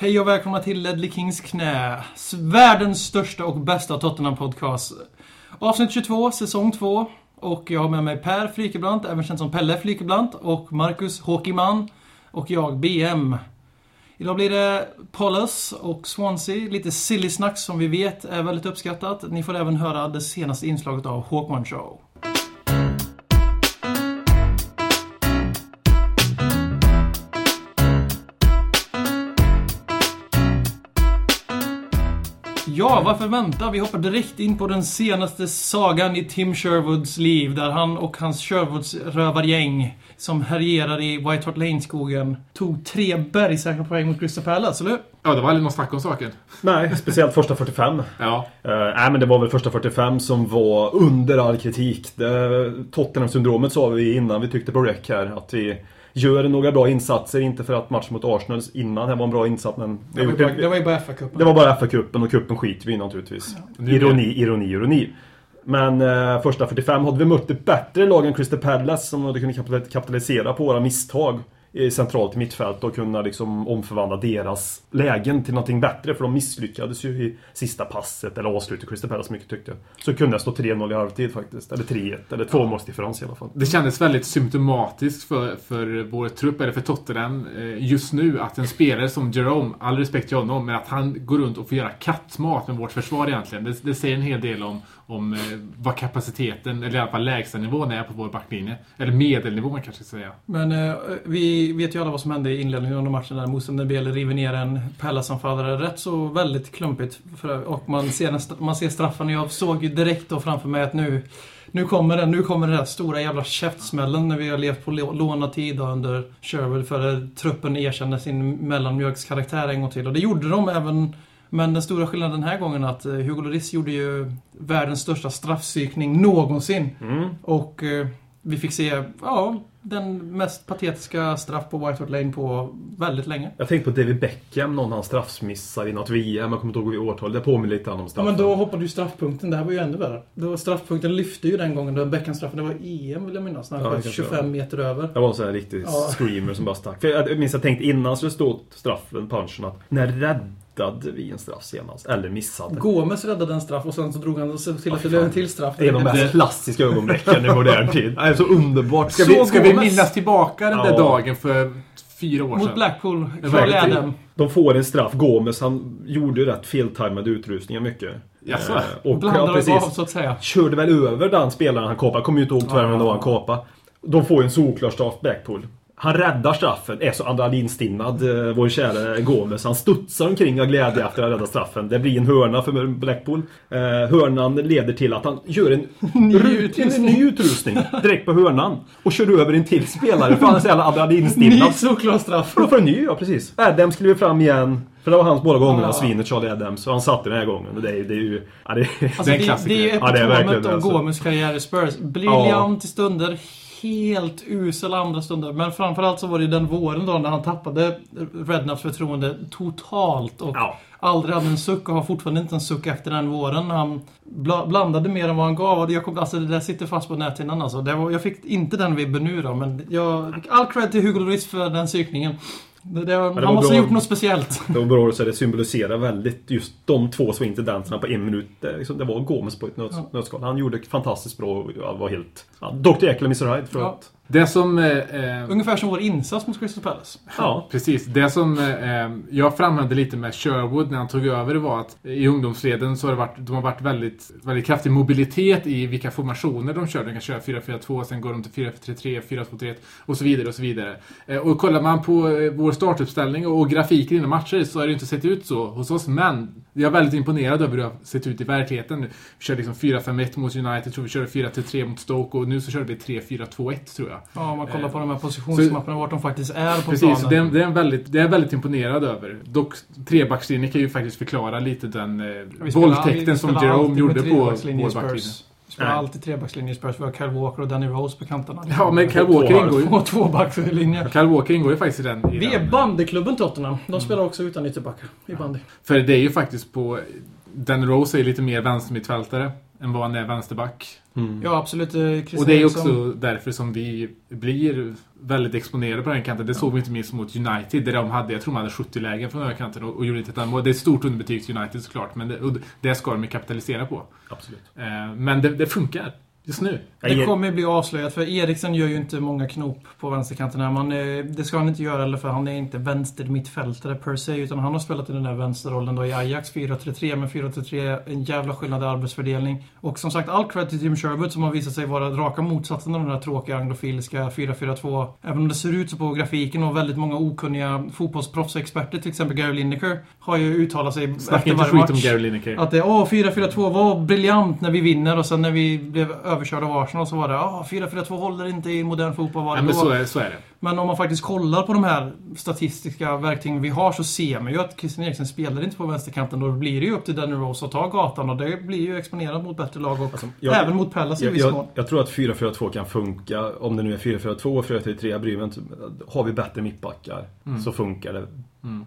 Hej och välkomna till Ledley Kings knä. Världens största och bästa Tottenham-podcast. Avsnitt 22, säsong 2. Och jag har med mig Per Frykebrant, även känd som Pelle Frykebrant, Och Marcus Håkiman. Och jag, BM. Idag blir det Paulus och Swansea. Lite silly snack som vi vet är väldigt uppskattat. Ni får även höra det senaste inslaget av Håkman Show. Ja, varför vänta? Vi hoppar direkt in på den senaste sagan i Tim Sherwoods liv. Där han och hans Sherwoods rövargäng som härjerar i White Hart Lane-skogen tog tre bergsäkra poäng mot Crystal Palace, eller hur? Ja, det var aldrig någon snack om saken. Nej, speciellt första 45. Ja. Uh, nej, men det var väl första 45 som var under all kritik. Tottenham-syndromet sa vi innan vi tyckte på rec här. Att vi gör några bra insatser. Inte för att matchen mot Arsenal innan här var en bra insats, men... Det var, ju bara, det var ju bara FA-cupen. Det var bara FA-cupen och cupen skiter vi i naturligtvis. Ja. Ironi, ironi, ironi. Men eh, första 45 hade vi mött ett bättre lag än Crystal Palace som hade kunnat kapitalisera på våra misstag centralt i mittfält och kunna liksom omförvandla deras lägen till någonting bättre. För de misslyckades ju i sista passet, eller avslutet Crystal Palace mycket tyckte. jag. Så kunde jag stå 3-0 i halvtid faktiskt. Eller 3-1, eller tvåmålsdifferens i alla fall. Det kändes väldigt symptomatiskt för, för vår trupp, eller för Tottenham, eh, just nu att en spelare som Jerome, all respekt till honom, men att han går runt och får göra kattmat med vårt försvar egentligen. Det, det säger en hel del om, om eh, vad kapaciteten, eller i alla fall lägstanivån, är på vår backlinje. Eller medelnivån kanske ska säga. Men eh, vi vet ju alla vad som hände i inledningen under matchen där Moussa Dembele river ner en Pallas-anfallare rätt så väldigt klumpigt. För, och man ser, man ser straffen och jag såg ju direkt då framför mig att nu nu kommer den, nu kommer den här stora jävla käftsmällen när vi har levt på lånad tid under Sherwood för truppen erkände sin mellanmjölkskaraktär en gång till. Och det gjorde de även men den stora skillnaden den här gången är att eh, Hugo Lloris gjorde ju världens största straffpsykning någonsin. Mm. Och eh, vi fick se, ja, den mest patetiska straff på White Hart Lane på väldigt länge. Jag tänkte på David Beckham, någon han straffmissar i något VM. Jag kommer inte ihåg vilket årtal. Det påminner lite om straffen. Ja, men då hoppade ju straffpunkten. Det här var ju ännu värre. Då straffpunkten lyfte ju den gången. Då Beckham-straffen, det var EM vill jag minnas. När han Ja, sköt kanske 25 meter över. Det var en sån här så räddade vi en straff senast? Eller missade? Gomes räddade en straff och sen så drog han såg till att det blev en till straff. Det är de mest klassiska ögonblicken i modern tid. Det är så underbart. Ska, Så vi, ska vi minnas tillbaka den där Ja. dagen för fyra år Mot sedan? Blackpool, var riktigt. Adam. De får en straff. Gomes han gjorde ju rätt feltajmade utrustningar mycket. Jaså? Eh, och Blandade ja, precis. så att säga. Körde väl över den spelaren han kapade. Kommer ju inte ihåg tyvärr vem det var han kapade. De får ju en solklar straff Blackpool. Han räddar straffen, är så adrenalinstinnad, eh, vår kära Gomes. Han studsar omkring av glädje efter att ha räddat straffen. Det blir en hörna för Blackpool. Eh, hörnan leder till att han gör en Ny ru- utrustning. en ny utrustning direkt på hörnan. Och kör över en till spelare för han är så jävla Ny adrenalinstinnad. solklar straff. För då får en ny, ja precis. Adams kliver fram igen. För det var hans båda gångerna, Ja. svinet Charlie Adams. Och han satt den här gången. Och det är, det är ju... Ja, det, Alltså, Det är en klassiker. det är Ja, det är verkligen epitomet det, av alltså. Gomes karriär i Spurs. Briljant i stunder, helt usel andra stunder. Men framförallt så var det den våren då när han tappade Redknapps förtroende totalt. Och Ja. aldrig hade en suck och har fortfarande inte en suck efter den våren. Han bla, blandade mer än vad han gav. Och jag kom, alltså, det där sitter fast på näthinnan alltså. Det var, jag fick inte den vibben nu då, men jag... All cred till Hugo Lloris för den psykningen. Det, det, han måste ha gjort något speciellt. det var bra så det symboliserar väldigt just de två swing-tendenserna på en minut. Det, liksom, det var Gomes på ett nöt, Ja. nötskal. Han gjorde fantastiskt bra och var helt... Ja, Dr. Jekyll och Mr. Hyde för Ja. att... Det som... Eh, eh, Ungefär som vår insats mot Crystal Palace. Ja. Precis. Det som eh, jag framhävde lite med Sherwood när han tog över var att i ungdomsleden så har det varit, de har varit väldigt, väldigt kraftig mobilitet i vilka formationer de kör. De kan köra 4-4-2, sen går de till 4-3-3, 4-2-3 och så vidare och så vidare. Eh, och kollar man på eh, vår startuppställning och, och grafiken inom matcher så har det inte sett ut så hos oss. Men jag är väldigt imponerad över hur det har sett ut i verkligheten. Vi körde liksom 4-5-1 mot United, tror vi körde 4-3 mot Stoke och nu så körde vi 3-4-2-1 tror jag. Ja, om man kollar Eh, på de här positionsmapparna, vart de faktiskt är på Precis, planen. det är, det, är en väldigt, det är jag väldigt imponerad över. Dock, trebackslinjen kan ju faktiskt förklara lite den eh, våldtäkten som Jerome gjorde på trebackslinje spelar Nej. alltid trebackslinje i Spurs. Vi har Kyle Walker och Danny Rose på kanterna. Ja, men Kyle Walker ingår ju... Och tvåbackslinje. Kyle Walker ingår ju faktiskt i den. I Vi den. är bandyklubben Tottenham. De spelar också utan ytterbackar i bandy. För det är ju faktiskt på... Dan Rose är lite mer vänstermittfältare. Än vad han är vänsterback. Mm. Ja, absolut. eh, Christian Och det är Eriksson- också därför som vi blir väldigt exponerade på den kanten. Det såg vi inte minst mot United där de hade, jag tror de hade 70 lägen från högerkanten och, och gjorde inte ett annat mål. Det är ett stort underbetyg till United såklart, men det, det ska de ju kapitalisera på. Absolut. Eh, men det, det funkar just nu. Det ger- kommer bli avslöjat för Eriksen gör ju inte många knop på vänsterkanten här. Man, eh, det ska han inte göra eller för han är inte vänster mittfältare per se utan han har spelat i den där vänsterrollen då i Ajax 4-3-3 men 4-3-3 är en jävla skillnad i arbetsfördelning. Och som sagt all cred till Tim Sherwood som har visat sig vara raka motsatsen av den där tråkiga anglofiliska 4-4-2. Även om det ser ut så på grafiken och väldigt många okunniga fotbollsproffsexperter till exempel Gary Lineker har ju uttalat sig Snacka efter inte varje skit om match. Gary Lineker. Att det, åh, 4-4-2 var briljant när vi vinner och sen när vi blev överkörda av Arsenal så var det, åh, 4-4-2 håller inte i modern fotboll. Var det Ja, men då?" så är, så är det. Men om man faktiskt kollar på de här statistiska verktygen vi har så ser man ju att Christian Eriksen spelar inte på vänsterkanten. Då blir det ju upp till Danny Rose att ta gatan och det blir ju exponerat mot bättre lag och Alltså, jag- även mot Pallas i Jag, viss jag, mån. jag tror att 4-4-2 kan funka. Om det nu är 4-4-2, 4-3-3, jag bryr mig inte. Har vi bättre mittbackar så funkar det.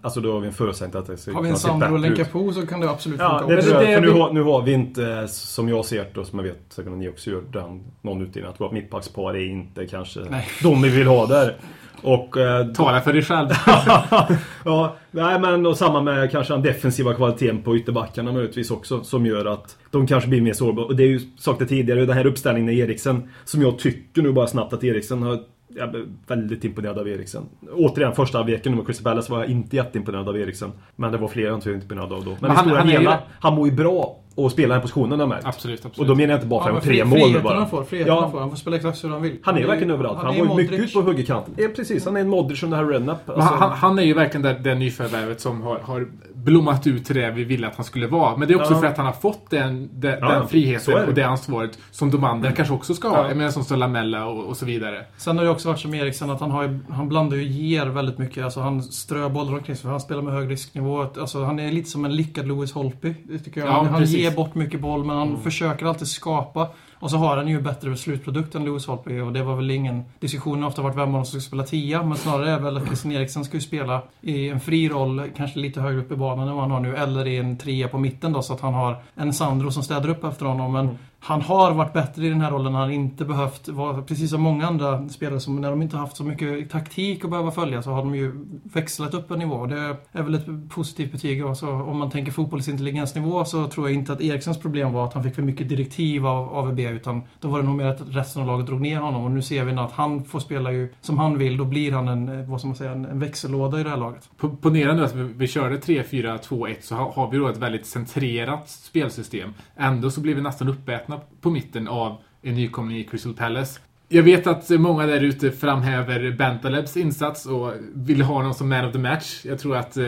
Alltså då har vi en förutsättning att det ska Har vi en Sandro och på så kan det absolut Ja, funka det jag. det För nu har, nu har vi inte, som jag ser det och som jag vet säkert att ni också gör, den, någon utdelning. Jag att mittbackspar är inte kanske Nej. de vi vill ha där. Och... Eh, Tala för dig själv. ja, nej men och samma med kanske den defensiva kvaliteten på ytterbackarna möjligtvis också. Som gör att de kanske blir mer sårbara. Och det är ju sagt det tidigare, den här uppställningen med Eriksen. Som jag tycker nu bara snabbt att Eriksen har... Jag blev väldigt imponerad av Eriksen. Återigen, första halvleken med Crystal Palace var jag inte jätteimponerad av Eriksen. Men det var fler jag inte var imponerad av då. Men, Men han- han är hela, det. han mår ju bra och spelar den positionen jag märkt. Absolut, absolut. Och då menar jag inte bara för Ja, men han tre mål friheten bara. han får, friheten Ja. han får. Han får spela exakt hur han vill. Han är verkligen överallt. Han, är var ju mycket ut på högerkanten. Ja, precis. Han är en Modric under Harry Redknapp. Men han, han är ju verkligen det, det nyförvärvet som har, har blommat ut till det vi ville att han skulle vara. Men det är också Ja. för att han har fått den, den, Ja, den friheten det. och det ansvaret som de andra kanske också ska ha. Ja. Jag menar som står Lamella och, och så vidare. Sen har det också varit som Eriksen att han, har, han blandar ju ger väldigt mycket. Alltså han strör bollar omkring sig för han spelar med hög risknivå. Alltså han är lite som en lyckad Lewis Holtby. Det tycker jag. Ja, han han precis. Ger bort mycket boll men han Mm. försöker alltid skapa. Och så har han ju bättre slutprodukt än Lewis Holtby och det var väl ingen diskussion har ofta varit vem av dem som ska spela tia. Men snarare är väl att Christian Eriksen ska ju spela i en fri roll, kanske lite högre upp i banan än vad han har nu. Eller i en trea på mitten då så att han har en Sandro som städar upp efter honom. Men Mm han har varit bättre i den här rollen. Han har inte behövt vara, precis som många andra spelare som när de inte haft så mycket taktik att behöva följa så har de ju växlat upp en nivå. Det är väl ett positivt betyg. Alltså, om man tänker fotbollsintelligensnivå så tror jag inte att Eriksens problem var att han fick för mycket direktiv av AVB utan då var det nog mer att resten av laget drog ner honom. Och nu ser vi att han får spela ju som han vill. Då blir han en, vad ska man säga, en, växellåda i det här laget. Ponera nu att vi, körde 3-4-2-1 så har vi då ett väldigt centrerat spelsystem. Ändå så blir vi nästan uppätna på mitten av en nykomling i Crystal Palace. Jag vet att många där ute framhäver Bentalebs insats och vill ha honom som man of the match. Jag tror att eh,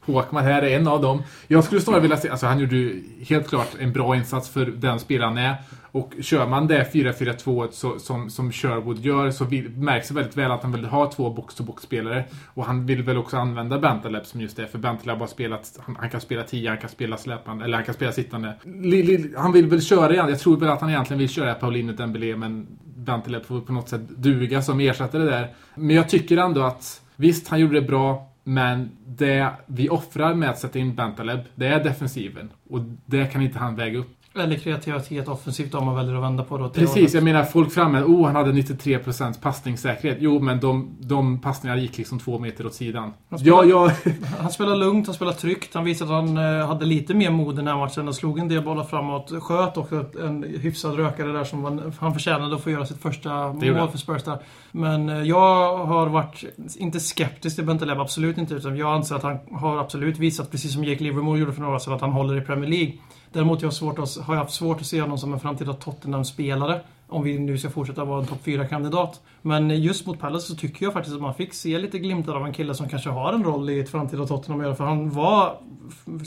Håkman här är en av dem. Jag skulle snarare vilja se, alltså han gjorde ju helt klart en bra insats för den spelaren är. Och kör man det 4-4-2 så, som, som Sherwood gör så vill, märks det väldigt väl att han vill ha två box-to-box-spelare. Och han vill väl också använda Bentaleb som just det, för Bentaleb har spelat, han, han kan spela 10, han kan spela släpande, eller han kan spela sittande. Lili, han vill väl köra igen, jag tror väl att han egentligen vill köra Paulinho Dembélé, men Bentaleb får på något sätt duga som ersättare där. Men jag tycker ändå att, visst han gjorde det bra, men det vi offrar med att sätta in Bentaleb, det är defensiven. Och det kan inte han väga upp. Eller kreativitet offensivt om man väljer att vända på det. Precis, jag menar folk framme, oh han hade 93% passningssäkerhet. Jo, men de, de passningarna gick liksom två meter åt sidan. Han spelar- Ja, ja, Han spelar lugnt, han spelar tryggt. Han visade att han eh, hade lite mer mod den här matchen och slog en del bollar framåt. Sköt också en hyfsad rökare där som var, han förtjänade att få göra sitt första mål han. för Spurs där. Men eh, jag har varit, inte skeptisk till Bentaleb, absolut inte. Utan jag anser att han har absolut visat, precis som Jake Livermore gjorde för några år sedan, att han håller i Premier League. Däremot jag har, svårt att, har jag haft svårt att se honom som en framtida Tottenham-spelare. Om vi nu ska fortsätta vara en topp 4-kandidat. Men just mot Palace så tycker jag faktiskt att man fick se lite glimtar av en kille som kanske har en roll i ett framtida Tottenham att göra. För han var,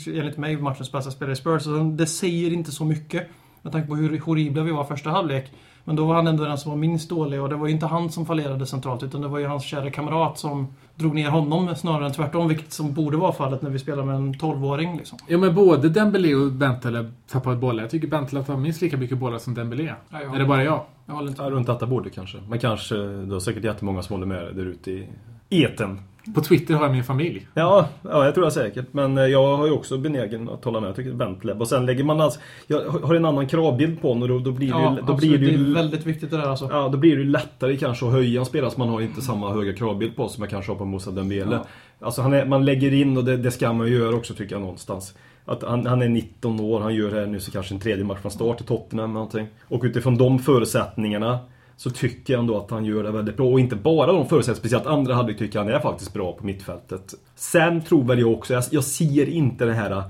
enligt mig, matchens bästa spelare i Spurs. Så det säger inte så mycket. Med tanke på hur horribla vi var första halvlek. Men då var han ändå den som var minst dålig och det var ju inte han som fallerade centralt utan det var ju hans kära kamrat som drog ner honom snarare än tvärtom. Vilket som borde vara fallet när vi spelar med en 12-åring liksom. ja, men både Dembélé och Bentaleb tappade bollar. Jag tycker Bentaleb tar minst lika mycket bollar som Dembélé. Ja, Är det bara jag? Jag håller inte Ja, runt detta bordet kanske. Men kanske, det är säkert jättemånga som håller med där ute i eten. På Twitter har jag min familj. Ja, ja, jag tror det säkert. Men eh, jag har ju också benägen att hålla med. Jag tycker Bentleb. Och sen lägger man alltså... Jag har en annan kravbild på honom och då, blir det Ja, ju... Då absolut. blir det det ju är väldigt viktigt det där alltså. Ja, då blir det ju lättare kanske att höja en spelare som man har inte samma höga kravbild på som jag kanske har på Moussa Dembele. Ja. Alltså han är, man lägger in och det, det ska man ju göra också tycker jag någonstans. Att han, han är 19 år, han gör här nu så kanske en tredje match från start i Tottenham eller någonting. Och utifrån de förutsättningarna så tycker jag ändå att han gör det väldigt bra. Och inte bara de förutsättningarna, speciellt andra halvlek tycker jag han är faktiskt bra på mittfältet. Sen tror väl jag också, jag, jag ser inte den här...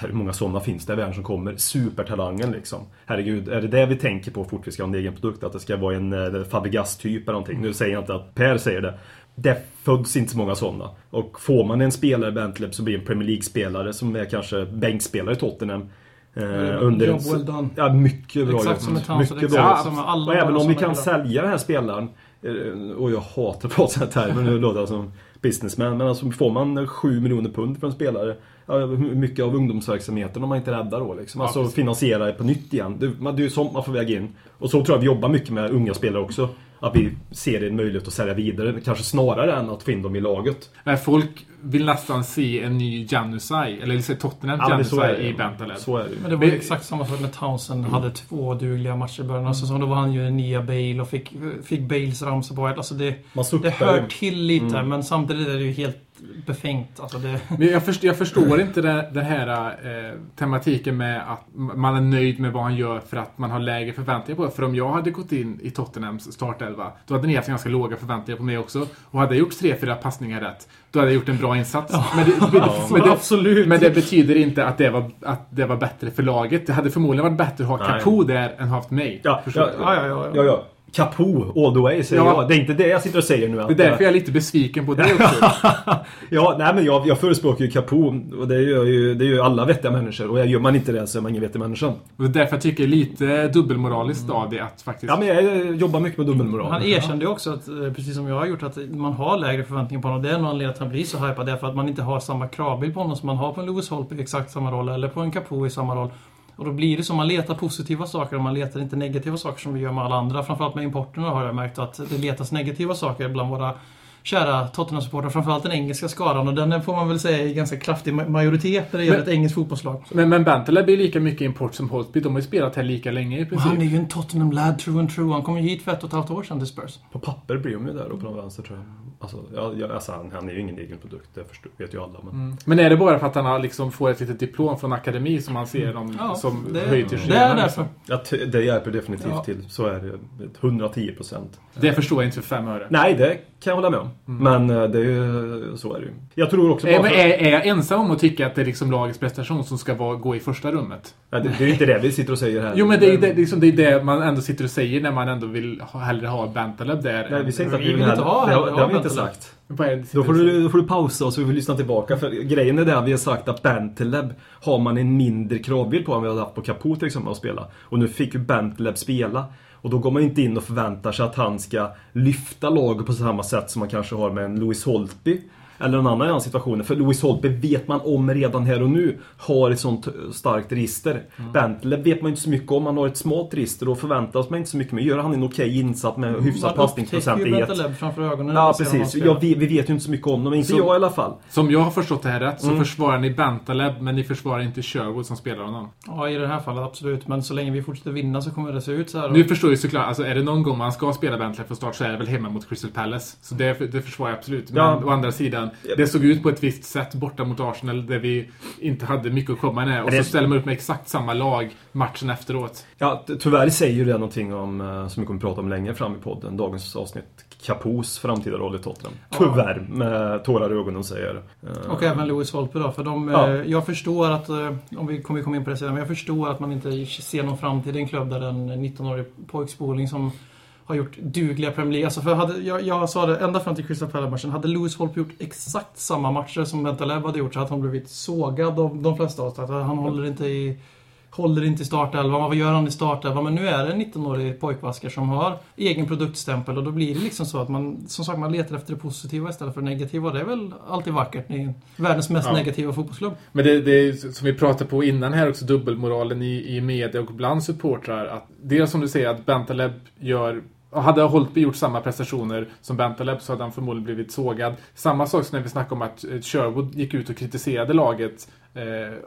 Hur många sådana finns det i världen som kommer? Supertalangen liksom. Herregud, är det det vi tänker på fort vi ska ha en egen produkt? Att det ska vara en eh, Fabregas-typ eller någonting. Nu säger jag inte att Per säger det. Det föds inte så många sådana. Och får man en spelare i Bentleb så blir det en Premier League-spelare som är kanske bänkspelare i Tottenham. Eh, under Job well done. Ja, mycket bra Exakt som ett Townsend, Mycket bra. som alla Och även om vi som kan bra. sälja den här spelaren eh, och jag hatar att prata sådana här termer, nu låter jag som businessman. Men alltså får man 7 miljoner pund för en spelare ja, mycket av ungdomsverksamheten om man inte räddar då liksom. Ja, Alltså precis. finansiera det på nytt igen. Det, man- det är ju sånt man får väga in. Och så tror jag vi jobbar mycket med unga spelare också. Att vi ser en möjlighet att sälja vidare. Kanske snarare än att få in dem i laget. Folk vill nästan se en ny Janusaj, eller se Tottenham Ja, Janusaj i Bentaleb. Så är det. Men det var ju exakt samma sak när Townsend hade två dugliga matcher i början Mm. av säsongen. Då var han ju den nya Bale och fick, fick Bales ramsor på. Alltså det, Man det hör till lite, Mm. men samtidigt är det ju helt befängt. Alltså det, Men jag, förstår, jag förstår inte den, den här eh, tematiken med att man är nöjd med vad han gör för att man har lägre förväntningar på det. För om jag hade gått in i Tottenhams startelva, då hade ni haft ganska låga förväntningar på mig också. Och hade jag gjort tre, fyra passningar rätt, då hade jag gjort en bra insats. Men, det, men, det, absolut. men det betyder inte att det, var, att det var bättre för laget. Det hade förmodligen varit bättre att ha. Capo där än haft mig. Ja, ja? Ja, ja, ja. Ja, ja. Capo all the way säger Ja. jag. Det är inte det jag sitter och säger nu. Det är därför jag är lite besviken på det också. ja, nej men jag, jag förespråkar ju Capo och det gör ju, det gör alla vettiga människor. Och gör man inte det så är man ingen vettig människa. Och det är därför jag tycker det är lite dubbelmoraliskt av det att faktiskt... Ja, men jag jobbar mycket med dubbelmoral. Han erkände ju också, att, eh, precis som jag har gjort, att man har lägre förväntningar på honom. Det är nog anledningen att han blir så hypad. Det är för att man inte har samma kravbild på honom som man har på en Lewis Holp i exakt samma roll, eller på en Capo i samma roll. Och då blir det så, man letar positiva saker och man letar inte negativa saker som vi gör med alla andra. Framförallt med importerna har jag märkt att det letas negativa saker bland våra kära Tottenham-supportrar. Framförallt den engelska skaran och den får man väl säga är ganska kraftig ma- majoritet när det gäller Men- ett engelskt fotbollslag. Men, men Bentaleb är lika mycket import som Holtby. De har ju spelat här lika länge i Och princip. han är ju en Tottenham-lad true and true. Han kom ju hit för ett och ett halvt år sedan till Spurs. På papper blir de ju där och på den vänster tror jag. Alltså, ja, ja, alltså han, han är ju ingen egen produkt, det förstår, vet ju alla. Men... Mm. Men är det bara för att han har liksom får ett litet diplom från akademi som man ser dem Ja, som det, höjd till det är därför. liksom? Ja, det hjälper definitivt Ja. till. Så är det. 110 procent. Det förstår jag inte för fem öre. Nej, det kan jag hålla med om. Men eh, det är ju, så är det ju. Jag tror också Är, för- är, är jag ensam om att tycka att det är liksom lagets prestation som ska vara, gå i första rummet? Ja, det, det är ju inte det vi sitter och säger här. Jo men det är det, liksom, det, är det man ändå sitter och säger när man ändå vill ha, hellre ha Bentaleb där. Nej, vi säger inte att Vi vi vill inte ha det, det ha har vi inte sagt. Då får, du, då får du pausa och så får vi lyssna tillbaka. För grejen är det att vi har sagt att Benteleb har man en mindre kravbild på än vi hade haft på Capo till exempel att spela. Och nu fick ju Benteleb spela. Och då går man inte in och förväntar sig att han ska lyfta laget på samma sätt som man kanske har med en Louis Holtby. Eller någon annan i den situationen. För Louis Holtby vet man om redan här och nu har ett sånt starkt register. Mm. Bentley vet man inte så mycket om. Han har ett smalt register och förväntas man inte så mycket med. Gör han en okej insats med hyfsad Man passningsprocent i ett... Bentaleb framför ögonen. Ja precis. Ja, vi, vi vet ju inte så mycket om dem. Inte Så- jag i alla fall. Som jag har förstått det här rätt så Mm. försvarar ni Bentaleb men ni försvarar inte Sherwood som spelar honom. Ja, i det här fallet absolut. Men så länge vi fortsätter vinna så kommer det se ut så här. Nu förstår jag ju såklart, alltså är det någon gång man ska spela Bentley från start så är det väl hemma mot Crystal Palace. Så det, det försvarar jag absolut. Men Ja. å andra sidan, det såg ut på ett visst sätt borta mot Arsenal där vi inte hade mycket att komma med. Och Det- så ställer man upp med exakt samma lag matchen efteråt. Ja, tyvärr säger ju det någonting om, eh, som vi kommer att prata om längre fram i podden, dagens avsnitt. Capos framtida roll i Tottenham. Ja. Tyvärr, med tårar i ögonen säger jag. Eh, Och även Louis Holpe då. För de, Ja. eh, jag förstår att, om vi kommer komma in på det senare, men jag förstår att man inte ser någon framtid i en klubb där en 19-årig pojkspoling som har gjort dugliga Premier League. Alltså för hade, jag, jag sa det ända fram till Crystal Palace-matchen. Hade Louis Holpe gjort exakt samma matcher som Bentaleb hade gjort så hade han blivit sågad av de flesta av oss. Att Han håller inte i Håller inte i startelvan. Vad gör han i startelvan? Men nu är det en 19-årig pojkvasker som har egen produktstämpel och då blir det liksom så att man, som sagt, man letar efter det positiva istället för det negativa. Och det är väl alltid vackert i världens mest Ja. negativa fotbollsklubb. Men det, det är som vi pratade på innan här också, dubbelmoralen i, i media och bland supportrar. Att dels som du säger att Bentaleb gör hade Holtby gjort samma prestationer som Bentaleb så hade han förmodligen blivit sågad. Samma sak som när vi snackade om att eh, Sherwood gick ut och kritiserade laget eh,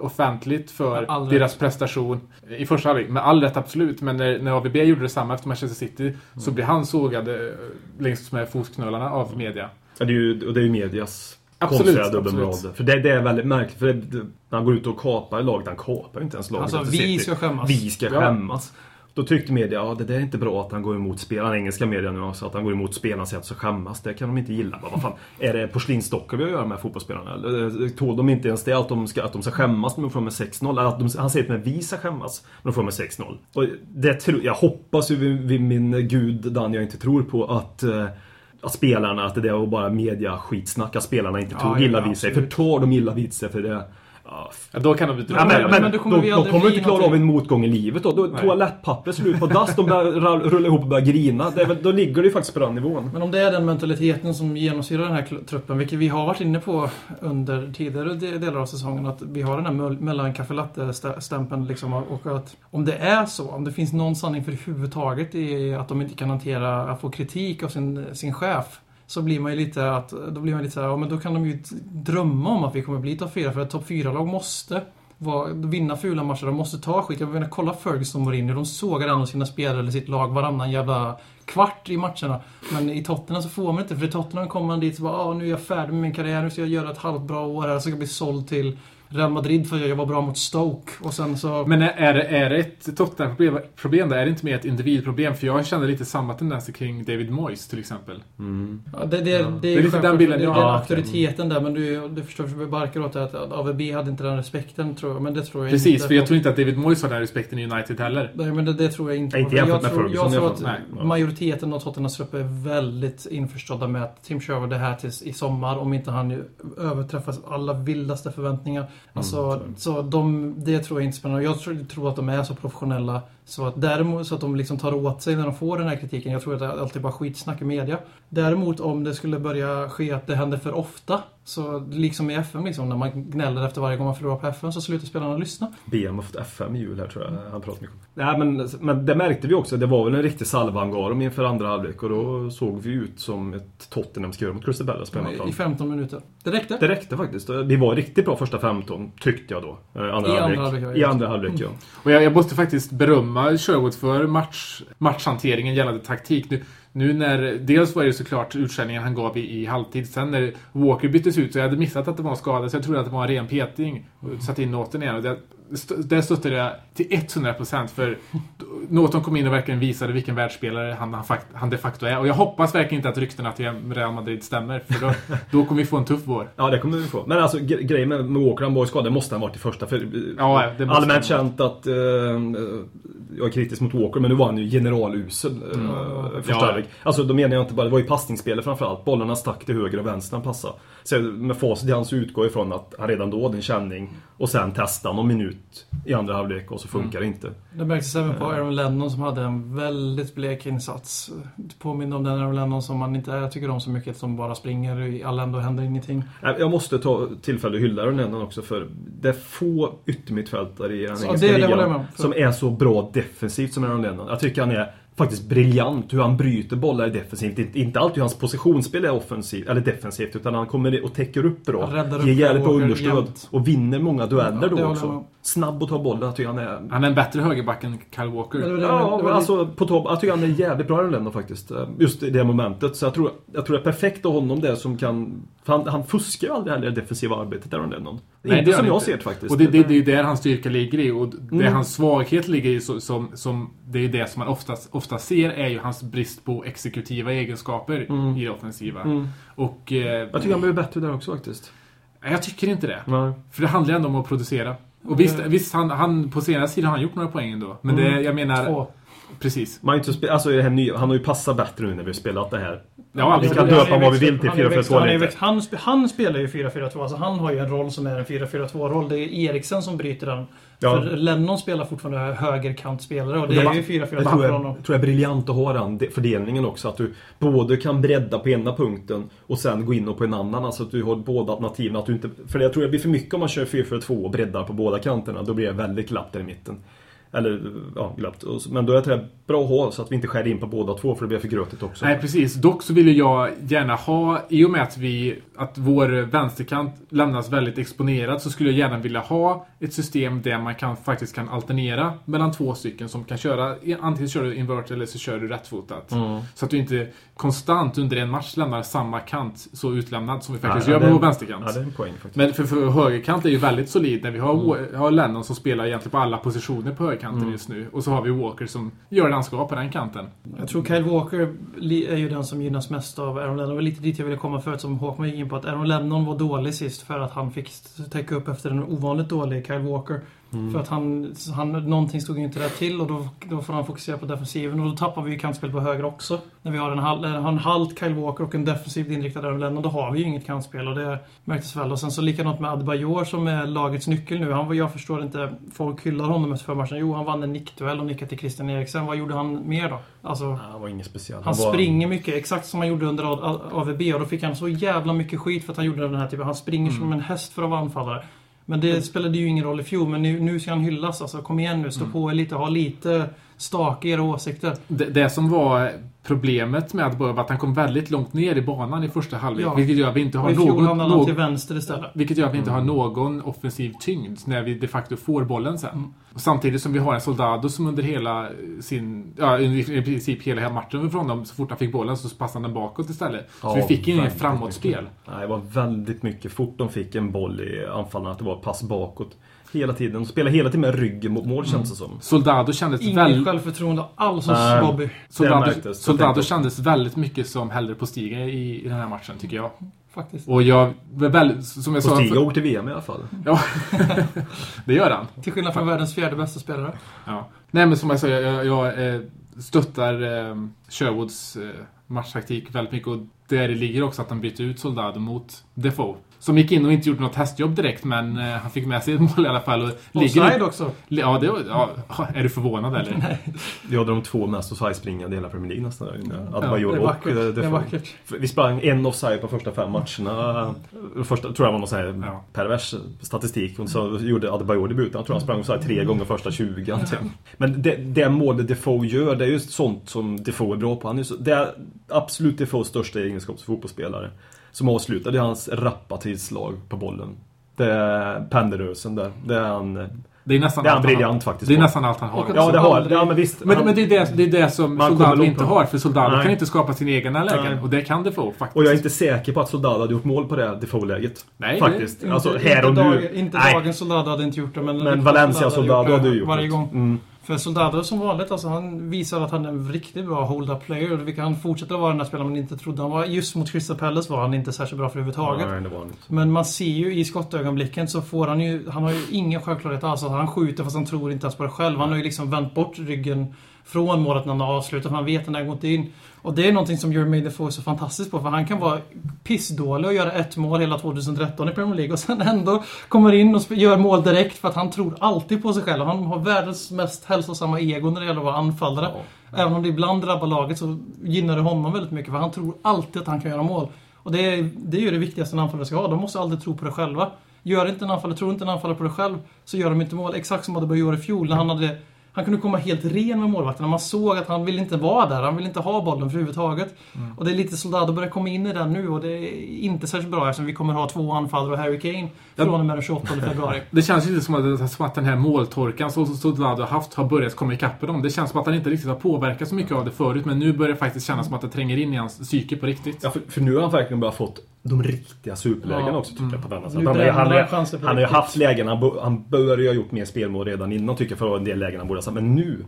offentligt för deras rätt. prestation i första halvlek. Med all rätt absolut, men när, när AVB gjorde detsamma efter Manchester City så blev han sågad eh, längs med fotknölarna av media. Ja, det är ju, och det är ju medias Absolut, konstiga dubbelmoral. För det, det är väldigt märkligt. För det, när han går ut och kapar laget, han kapar ju inte ens laget. Alltså, vi City. ska skämmas. Vi ska Ja. skämmas. Då tyckte media, ja det där är inte bra att han går emot spelarna, engelska media nu också, att han går emot spelarna och säger att så skämmas. Det kan de inte gilla. Bara, vad fan, är det porslinsdockor vi har att göra med fotbollsspelarna? Eller Tål de inte ens det att de ska, att de ska skämmas när de får med 6-0? Eller Att de, han säger till mig, vi ska skämmas när de får med 6-0. Och det, jag hoppas ju vid, vid min gud, den jag inte tror på, att eh, att spelarna, att det där var bara media skitsnack, att spelarna inte Ja, tog ja, illa vid sig. För tar de illa vid sig för det... Ja, då kan de bli Ja, men, men- men, men då kommer du inte klara av en motgång i livet då. då toalettpapper slut på dass, de börjar rulla ihop och börjar grina. Det är, väl- då ligger du ju faktiskt på den nivån. Men om det är den mentaliteten som genomsyrar den här truppen, vilket vi har varit inne på under tidigare de- delar av säsongen, att vi har den här mell- mellan kaffe latte-stämpeln liksom, och att om det är så, om det finns någon sanning för överhuvudtaget i att de inte kan hantera att få kritik av sin, sin chef, så blir man ju lite att, då blir man lite så här, ja men då kan de ju drömma om att vi kommer bli topp 4, för ett topp 4-lag måste var, vinna fula matcher, de måste ta skit. Jag menar, kolla Ferguson och Mourinho, de sågar ändå sina spelare eller sitt lag varannan jävla kvart i matcherna. Men i Tottenham så får man inte, för i Tottenham kommer man dit och bara ah, nu är jag färdig med min karriär, nu ska jag göra ett halvt bra år här, så ska jag bli såld till Real Madrid för att jag var bra mot Stoke. Och sen så... Men är, det, är det ett Tottenham-problem problem där? Är det inte mer ett individproblem? För jag känner lite samma tendenser kring David Moyes till exempel. Ja, det, det, det, är Det är lite den bilden jag det är har. den auktoriteten där, men du, du förstår, vi barkar åt att AVB hade inte den respekten, tror jag. Men det tror jag Precis, inte. för jag tror inte att David Moyes har den respekten i United heller. Nej, men det, det tror jag inte. Inte jag jämfört med tror, Ferguson jag tror att. Nej. Ja. majoriteten av Tottenhams trupp är väldigt införstådda med att Tim Sherwood är här tills i sommar om inte han överträffar alla vildaste förväntningar. Alltså, Mm, så de, det tror jag inte spelar någon Jag tror, tror att de är så professionella så att däremot så att de liksom tar åt sig när de får den här kritiken. Jag tror att det alltid bara skitsnack i media. Däremot om det skulle börja ske att det händer för ofta så liksom i FM liksom, när man gnäller efter varje gång man förlorar på FM så slutar spelarna lyssna. BM har fått FM i jul här tror jag. Han pratar mycket om. Nej men, men det märkte vi också. Det var väl en riktig salvaangarum inför andra halvlek och då såg vi ut som ett Tottenham göra mot Crystal Palace på I hemmaplan. 15 minuter. Det räckte. Det räckte faktiskt. Vi var riktigt bra första 15, tyckte jag då. Eh, Andra I andra halvlek. halvlek, ja, I andra halvlek, ja. Och jag, jag måste faktiskt berömma Sherwood för match, matchhanteringen gällande taktik. Nu, nu när, dels var det såklart utskällningen han gav i, i halvtid. Sen när Walker byttes ut så jag hade missat att det var skadad skada så jag trodde att det var en ren peting. Och satte in noten igen. Och det, där stöttade jag till 100% för Norton kom in och verkligen visade vilken världsspelare han, han, fakt, han de facto är. Och jag hoppas verkligen inte att ryktena till Real Madrid stämmer. För då, då kommer vi få en tuff vår. Ja, det kommer vi få. Men alltså gre- grejen med, med Walker, han var ju skadad. Det måste han varit i första. För, eh, Ja, det måste allmänt känt att... Eh, jag är kritisk mot Walker, men nu var han ju generalusel. Eh, första Ja. Alltså då menar jag inte bara... Det var ju passningsspelet framförallt. Bollarna stack till höger och vänster han passade. Så med facit i hand så utgår jag ifrån att han redan då hade en känning. Och sen testade han någon minut i andra halvlek och så funkar det inte. Det märktes även på Aaron Lennon som hade en väldigt blek insats. Påminner om den Aaron Lennon som man inte tycker om så mycket, som bara springer i alla ändå händer ingenting. Nej, Jag måste ta tillfälle att hylla den änden också för det är få yttermittfältare i den engelska det- det ligan som är så bra defensivt som Aaron Lennon. Jag tycker han är faktiskt briljant hur han bryter bollar defensivt. Inte, inte alltid hur hans positionsspel är offensivt, eller defensivt utan han kommer och täcker upp bra. Räddar ger jävligt Walker understöd jämt. och vinner många dueller Ja, då också. Snabb att ta bollen, jag tycker han är... Han är en bättre högerback än Kyle Walker. Det Ja, det alltså på topp. Jag tycker han är jävligt bra Aaron Lennon faktiskt. Eh, Just i det momentet. Så jag tror, jag tror det är perfekt av honom det som kan... För han, han fuskar ju aldrig heller i det defensiva arbetet, Aaron Lennon. Nej, inte som jag inte. ser det faktiskt. Och det, det, det är ju där hans styrka ligger i. Och det Mm. hans svaghet ligger i, så, som, som, det är det som man oftast, ofta ser, är ju hans brist på exekutiva egenskaper Mm. i det offensiva. Mm. Och... Eh, Jag tycker han blir bättre där också faktiskt. jag tycker inte det. Nej. För det handlar ju ändå om att producera. Och visst, Mm. visst han, han, på senare tid har han gjort några poäng ändå. Men Mm. det, jag menar... Två. Precis. Man inte spe- alltså, i det här nya, han har ju passat bättre nu när vi har spelat det här. Ja, vi kan döpa vad vi vill till han är 4-4-2 växt- han Han, sp- han spelar ju 4-4-2, alltså han har ju en roll som är en 4-4-2-roll. Det är Eriksen som bryter den. Ja. För Lennon spelar fortfarande högerkantspelare och det Det är ju 4-4-2 Jag tror, för honom. tror jag är briljant att ha den de- fördelningen också. Att du både kan bredda på ena punkten och sen gå in och på en annan. Alltså att du har båda alternativen. Att du inte, för jag tror det blir för mycket om man kör 4-4-2 och breddar på båda kanterna. Då blir det väldigt glapp där i mitten. Eller ja, glatt. Så- Men då är det bra att ha så att vi inte skär in på båda två för det blir för grötigt också. Nej, precis. Dock så vill ju jag gärna ha, i och med att vi, att vår vänsterkant lämnas väldigt exponerad, så skulle jag gärna vilja ha ett system där man kan, faktiskt kan alternera mellan två stycken som kan köra, antingen kör du invert eller så kör du rättfotat. Mm. Så att du inte konstant under en match lämnar samma kant så utlämnad som vi faktiskt Ja, gör med vår vänsterkant. Ja, det är en poäng faktiskt. Men för, för högerkant är ju väldigt solid när vi har, Mm. har Lennon som spelar egentligen på alla positioner på högerkanten just nu. Och så har vi Walker som gör det han ska på den kanten. Jag tror Kyle Walker är ju den som gynnas mest av Aaron Lennon. Det var lite dit jag ville komma förut som Håkman gick in på. Att Aaron Lennon var dålig sist för att han fick täcka upp efter en ovanligt dålig Kyle Walker. Mm. För att han, han, någonting stod ju inte rätt till och då, då får han fokusera på defensiven. Och då tappar vi ju kantspel på höger också. När vi har en, hal, en halt Kyle Walker och en defensivt inriktad Lennon, då har vi ju inget kantspel. Och det märktes väl. Och sen så likadant med Adebayor som är lagets nyckel nu. Han, jag förstår inte, folk hyllar honom efter förmatchen. Jo, han vann en nickduell och nickade till Christian Eriksen. Vad gjorde han mer då? Alltså, Han var inget speciellt. han var... springer mycket, exakt som han gjorde under AVB och då fick han så jävla mycket skit för att han gjorde den här typen. Han springer som en häst för att vara anfallare. Men det spelade ju ingen roll i fjol, men nu, nu ska han hyllas. Alltså, kom igen nu, stå på er lite, ha lite stak i era åsikter. Det, det som var problemet med att var att han kom väldigt långt ner i banan i första halvlek. Ja. Vilket gör att vi inte har någon... han till någon vänster istället. vilket gör att vi inte har någon offensiv tyngd när vi de facto får bollen sen. Mm. Och samtidigt som vi har en Soldado som under hela sin... Ja, i princip hela matchen från dem, så fort han fick bollen så passade han den bakåt istället. Så Ja, vi fick ingen väldigt framåtspel. mycket. Nej, det var väldigt mycket. Fort de fick en boll i anfallen, att det var pass bakåt. Hela tiden. De spelade hela tiden med ryggen mot mål känns det som. Soldado kändes Ingen väldigt... självförtroende alls hos Nej. Bobby. Soldado, märktes. Soldado kändes väldigt mycket som hellre på stiga i, i den här matchen, tycker jag. Faktiskt. Och jag... var Väldigt, som jag sa... Postiga åkte VM i alla fall. Ja, det gör han. Till skillnad från världens fjärde bästa spelare. Ja. Nej men som jag sa, jag, jag eh, stöttar eh, Sherwoods eh, matchtaktik väldigt mycket och där det ligger också att han bytte ut Soldado mot Defoe. Som gick in och inte gjorde något testjobb direkt men eh, han fick med sig ett mål i alla fall. Och Offside också. Ja, det ja, är du förvånad eller? Vi hade de två mest offside-springande i hela Premier League nästan. Ja, Adebayor Det är och vackert. eh, Det är vackert. Vi sprang en offside på första fem matcherna. Första tror jag var någon sån här Ja. pervers statistik. Och så gjorde Adebayor debuten. Jag tror han sprang offside tre gånger första 20. antingen. Men det, det målet Defoe gör, det är just sånt som Defoe är bra på. Han är så, det är absolut Defoes största egenskap som fotbollsspelare. Som är hans rappa tillslag på bollen. Det är pendelrörelsen där. Det är han, Det är nästan det är han allt han briljant faktiskt Det är nästan allt han har. Ja, det har Ja, men visst. Men, Han- men det, är det, det är det som Soldado inte har. För Soldado kan inte skapa sina egna lägen. Nej. Och det kan Defoe faktiskt. Och jag är inte säker på att Soldado hade gjort mål på det Defoe-läget. Nej, Faktiskt. Inte- alltså inte här och dag- nu. Inte Nej. dagens Soldado hade inte gjort det, men... Men Valencia Soldado hade hade ju gjort Varje det. gång. Mm. För Soldado som vanligt, alltså, han visar att han är en riktigt bra hold-up player. Vilket han fortsätter vara den där spelaren man inte trodde han var. Just mot Crystal Palace var han inte särskilt bra för överhuvudtaget. Nej, det var han inte. Men man ser ju i skottögonblicken så får han ju... Han har ju ingen självklarhet alls. Alltså, han skjuter fast han tror inte ens på det själv. Han har ju liksom vänt bort ryggen från målet när han har avslutat. För han vet att den där går inte in. Och det är någonting som Jermaine Defoe är så fantastisk på. För han kan vara pissdålig och göra ett mål hela 2013 i Premier League. Och sen ändå kommer in och gör mål direkt. För att han tror alltid på sig själv. Han har världens mest hälsosamma ego när det gäller att vara anfallare. Även om det ibland drabbar laget så gynnar det honom väldigt mycket. För han tror alltid att han kan göra mål. Och det är, det är ju det viktigaste en anfallare ska ha. De måste aldrig tro på det själva. Gör inte en anfallare, tror inte en anfallare på det själv, så gör de inte mål. Exakt som Adebayor gjorde i fjol när han hade... Han kunde komma helt ren med målvakten. Man såg att han ville inte vara där. Han ville inte ha bollen överhuvudtaget. Och det är lite Soldado börjar komma in i den nu och det är inte särskilt bra eftersom vi kommer ha två anfallare och Harry Kane från och med den 28 februari. Det känns inte som att, som att den här måltorkan som Soldado har haft har börjat komma ikapp dem. Det känns som att han inte riktigt har påverkat så mycket av det förut. Men nu börjar det faktiskt kännas som att det tränger in i hans psyke på riktigt. Ja, för, för nu har han verkligen bara fått de riktiga superlägena Ja. också tycker jag på denna sätt. Nu Han, han, han han har ju haft lägen, han, bo- han bör ju ha gjort mer spelmål redan innan tycker jag för en del lägen han borde ha satt. Men nu,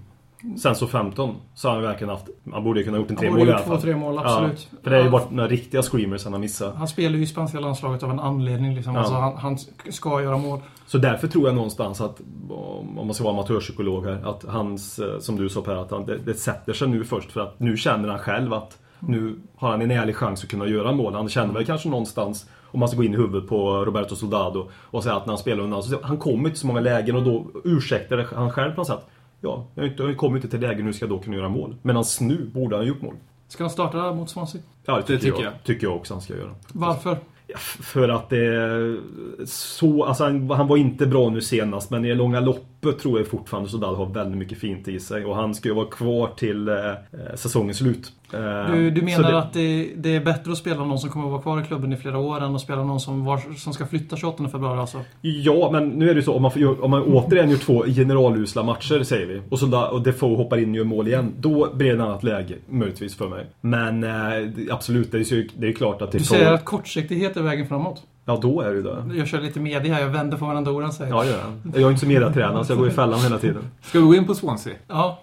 sen så 15, så har han verkligen haft, han borde ju kunna ha gjort en Han tre borde mål i gjort alla två, fall. tre mål, absolut. Ja, för det har ju varit några riktiga screamers han har missat. Han spelar ju i spanska landslaget av en anledning. Liksom. Ja. Alltså, han, han ska göra mål. Så därför tror jag någonstans att, om man ska vara amatörpsykolog här, att hans, eh, som du sa Per, att han, det, det sätter sig nu först för att nu känner han själv att nu har han en ärlig chans att kunna göra mål. Han känner väl kanske någonstans, om man ska gå in i huvudet på Roberto Soldado och säga att när han spelar undan, så han kommer inte så många lägen och då ursäktar det han själv på något sätt. Ja, jag kommer inte till lägen, nu ska jag då kunna göra mål. Medan nu borde han ha gjort mål. Ska han starta mot Swansea? Ja, det tycker, tycker jag. jag. Tycker jag också han ska göra. Varför? För att det är så, alltså han, han var inte bra nu senast men i det långa loppet tror jag fortfarande Sodal har väldigt mycket fint i sig och han ska ju vara kvar till eh, säsongens slut. Eh, Du, du menar det- att det, det är bättre att spela någon som kommer att vara kvar i klubben i flera år än att spela någon som, var, som ska flytta 28 februari alltså? Ja, men nu är det ju så om man, får, om man återigen gör två generalusla matcher säger vi och, så där, och Defoe hoppar in och gör mål igen. Då blir det ett annat läge möjligtvis för mig. Men eh, det- absolut, det är ju det är klart att Du Defoe... säger att kortsiktighet är vägen framåt. Ja, då är det ju det. Jag kör lite media här, jag vänder på vad den Doran säger. Ja, gör jag. Jag är inte så mediatränad så jag går i fällan hela tiden. Ska vi gå in på Swansea? Ja.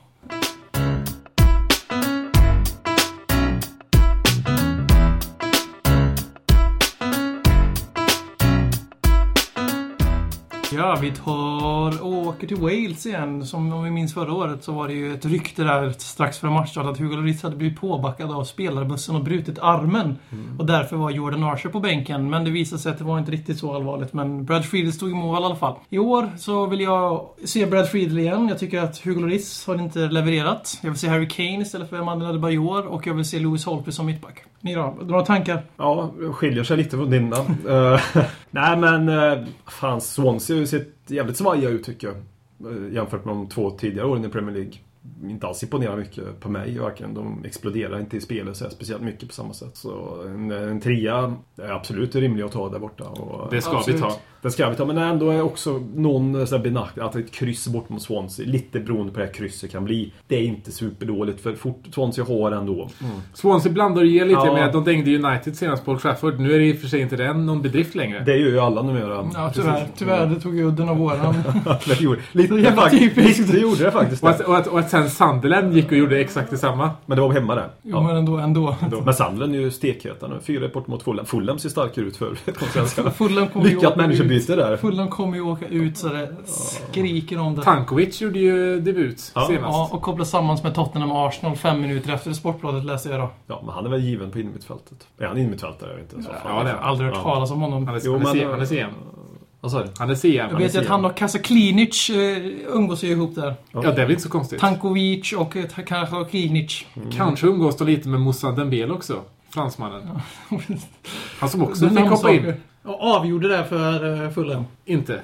Ja, vi tar och åker till Wales igen. Som om vi minns förra året så var det ju ett rykte där strax före matchstart att Hugo Lloris hade blivit påbackad av spelarbussen och brutit armen. Och därför var Jordan Archer på bänken. Men det visade sig att det var inte riktigt så allvarligt. Men Brad Friedel stod i mål i alla fall. I år så vill jag se Brad Friedel igen. Jag tycker att Hugo Lloris har inte levererat. Jag vill se Harry Kane istället för Emmanuel Adebayor och jag vill se Lewis Holtby som mittback. Ni då? Några tankar? Ja, skiljer sig lite från dina. Eh, Nej men, uh, fan Swansea har ju sett jävligt svajiga ut tycker jag. Eh, jämfört med de två tidigare åren i Premier League. Inte alls imponerar mycket på mig varken. De exploderar inte i spelet så speciellt mycket på samma sätt. Så en, en trea är absolut rimlig att ta där borta. Och, Det ska Absolut. vi ta. Det ska vi ta, men ändå är också någon så här benack, att ett kryss bort mot Swansea, lite beroende på det här krysset kan bli. Det är inte superdåligt för fort, Swansea har ändå Swansea blandar ger lite Ja. med att de dängde United senast på Old Trafford. Nu är det i och för sig inte den någon bedrift längre. Det gör ju alla numera. Ja, tyvärr. Tyvärr, det tog ju udden av våran. det gjorde, lite, Så jävla faktiskt, typiskt. Det gjorde det faktiskt. Och att, och, att, och att sen Sunderland gick och gjorde exakt detsamma. Men det var hemma det. Jo, men ändå. ändå. Men Sunderland är ju stekheta nu. Fyra bort mot Fulham. Fulham ser starkare ut för konkurrensen. Fulham ju Lyckat åka ut. människobyte där. Fulham kommer ju åka ut så det skriker om det. Tankovic gjorde ju debut Ja. senast. Ja, och koppla samman med Tottenham och Arsenal fem minuter efter Sportbladet läste jag då. Ja, men han är väl given på innermittfältet. Är han innermittfältare? Jag vet inte. Så Ja, Jag har aldrig hört Ja. talas om honom. Han är, Jo, han är, han är CM. Vad sa du? Han är CM. Jag vet ju att han och Kasa Klinic eh, umgås ju ihop där. Ja, det är väl inte så konstigt. Tankovic och eh, kanske Klinic. Kanske umgås då lite med Moussa Dembele också. Fransmannen. Han som också fick hoppa in. Och avgjorde det för eh, Fulham. Inte.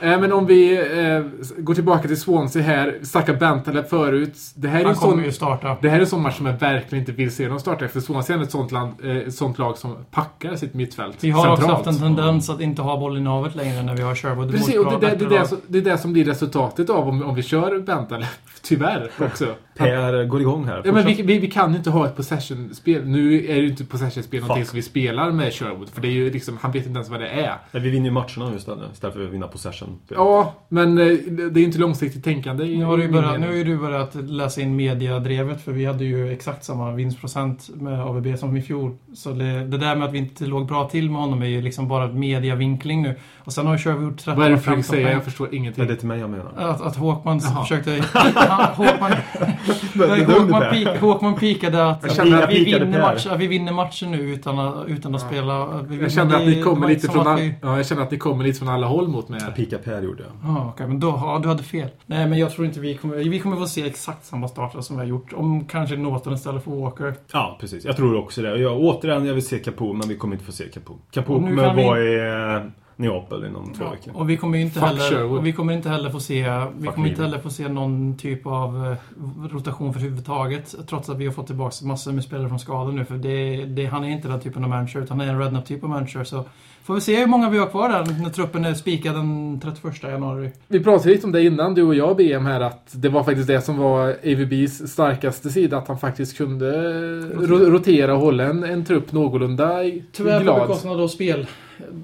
eh, men om vi eh, går tillbaka till Swansea här. Snackade Bentaleb förut. Det här är Han en sån... kommer ju starta. Det här är en sån match som jag verkligen inte vill se dem starta efter. Swansea är ett sånt, land, ett sånt lag som packar sitt mittfält Vi har också centralt. haft en tendens att inte ha bollen i navet längre när vi har Sherwood Precis, och det, det, det, det, lag. som, det är det som blir resultatet av om, om vi kör Bentaleb. Tyvärr också. Per går igång här. Ja, men vi, vi, vi kan ju inte ha ett possession-spel. Nu är det ju inte possession-spel någonting Fuck. som vi spelar med Sherwood. För det är ju liksom, han vet inte ens vad det är. Nej, vi vinner ju matcherna nu istället. Istället för att vinna possession. Ja, men eh, det är ju inte långsiktigt tänkande. Nu har, du ju börjat, nu har ju du börjat läsa in mediadrevet för vi hade ju exakt samma vinstprocent med ABB som i fjol. Så det, det där med att vi inte låg bra till med honom är ju liksom bara mediavinkling nu. Och sen har Sherwood gjort 13 Vad är det du försöker 15 säga? Jag förstår ingenting. det är till mig jag menar. Att, att Håkman försökte... Håkman, det Håkman, peak, Håkman pikade att, Jag vi, att vi, pikade vinner match, att vi vinner matchen nu utan att, utan att Ja. spela. Vi Jag känner att ni kommer lite från all... vi- ja, jag känner att ni kommer lite från alla håll mot mig. här. Pika Per gjorde jag. Ja, okej, men då, ja, du hade fel. Nej, men jag tror inte vi kommer... Vi kommer få se exakt samma starter som vi har gjort. Om kanske Norton istället för Walker. Ja, precis. Jag tror också det. Jag, återigen, jag vill se Capo, men vi kommer inte få se Capo. Capo kommer vara i eh, Neapel inom två veckor. Och vi kommer inte Fuck heller... Och vi kommer inte heller få se... Vi Fuck kommer inte heller få se någon typ av eh, rotation för huvudtaget. Trots att vi har fått tillbaka massor med spelare från skador nu. För det, det, han är inte den typen av manager, utan han är en Redknapp-typ av manager. Så får vi se hur många vi har kvar där när truppen är spikad den 31 januari. Vi pratade lite om det innan, du och jag, BM, här att det var faktiskt det som var AVBs starkaste sida. Att han faktiskt kunde ro- rotera och hålla en, en trupp någorlunda i- Tyvärr på glad. bekostnad av spel.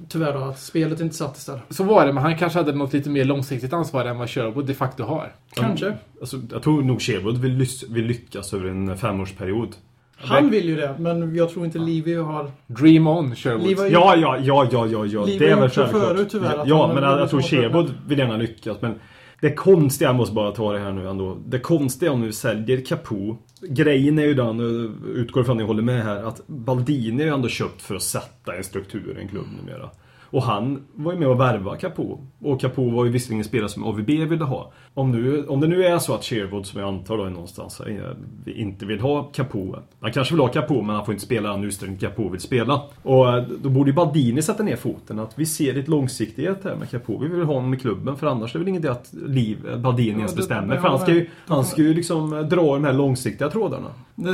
Tyvärr då, att spelet inte sattes där. Så var det, men han kanske hade något lite mer långsiktigt ansvar än vad Sherwood de facto har. Kanske. Alltså, jag tror nog Sherwood vill, lys- vill lyckas över en femårsperiod. Han vill ju det, men jag tror inte Livy har... Dream on, Sherwood. Ja, ja, ja, ja, ja, ja. Liv Det är väl självklart. förut, tyvärr, Ja, men jag, jag tror Sherwood vill gärna lyckas. Men det konstiga, jag måste bara ta det här nu ändå. Det konstiga om du säljer Capo. Grejen är ju den, utgår ifrån att ni håller med här, att Baldini är ju ändå köpt för att sätta en struktur i en klubb numera. Och han var ju med och värva Capo. Och Capo var ju visserligen spelare som AVB ville ha. Om, nu, om det nu är så att Sherwood, som jag antar då är någonstans, eh, inte vill ha Capo. Han kanske vill ha Capo, men han får inte spela den utsträckning Capo vill spela. Och eh, då borde ju Baldini sätta ner foten. Att vi ser lite långsiktighet här med Capo. Vi vill ha honom i klubben, för annars är det väl ingen idé att Liv, Baldini ens bestämmer. För han ska ju, han ska ju liksom dra de här långsiktiga trådarna.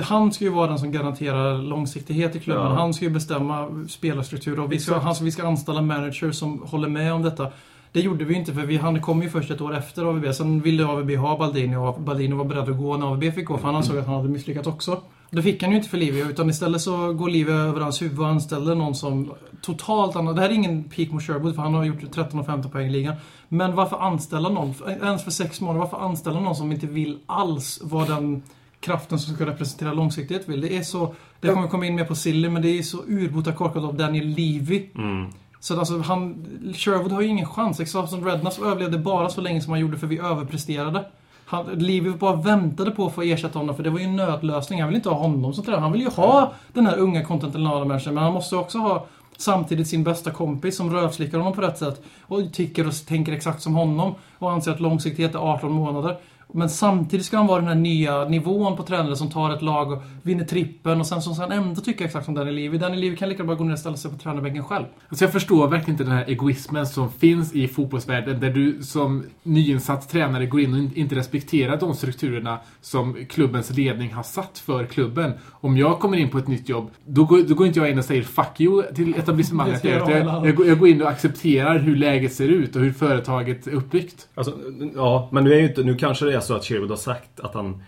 Han ska ju vara den som garanterar långsiktighet i klubben. Ja. Han ska ju bestämma spelarstruktur och vi ska, han, vi ska anställa managers som håller med om detta. Det gjorde vi inte för vi, han kom ju först ett år efter AVB. Sen ville AVB ha Baldini och Baldini var beredd att gå när AVB fick gå för han ansåg att han hade misslyckats också. Det fick han ju inte för Livia utan istället så går Livia över hans huvud och anställer någon som totalt annan. Det här är ingen peak mot Sherwood för han har gjort 13 och 15 poäng i ligan. Men varför anställa någon, ens för sex månader, varför anställa någon som inte vill alls vara den kraften som ska representera långsiktighet vill? Det är så, det kommer komma in mer på Silly men det är så urbota korkat av Daniel Levy. Mm. Så alltså, han, Sherwood har ju ingen chans. Exakt som överlevde bara så länge som han gjorde för vi överpresterade. Han, Livy bara väntade på att få ersätta honom för det var ju en nödlösning. Han vill inte ha honom som tränare. Han vill ju ha den här unga kontinentala människan men han måste också ha samtidigt sin bästa kompis som rövslickar honom på rätt sätt och tycker och tänker exakt som honom och anser att långsiktighet är 18 månader. Men samtidigt ska han vara den här nya nivån på tränare som tar ett lag och vinner trippen och sen så ska han ändå tycka exakt som Danny Levy. Danny Levy kan lika bara gå ner och ställa sig på tränarbänken själv. Alltså jag förstår verkligen inte den här egoismen som finns i fotbollsvärlden där du som nyinsatt tränare går in och inte respekterar de strukturerna som klubbens ledning har satt för klubben. Om jag kommer in på ett nytt jobb, då går, då går inte jag in och säger 'fuck you' till etablissemanget. Jag, jag, jag, går in och accepterar hur läget ser ut och hur företaget är uppbyggt. Alltså, ja, men nu är ju inte, nu kanske det är så att Sherwood har sagt att han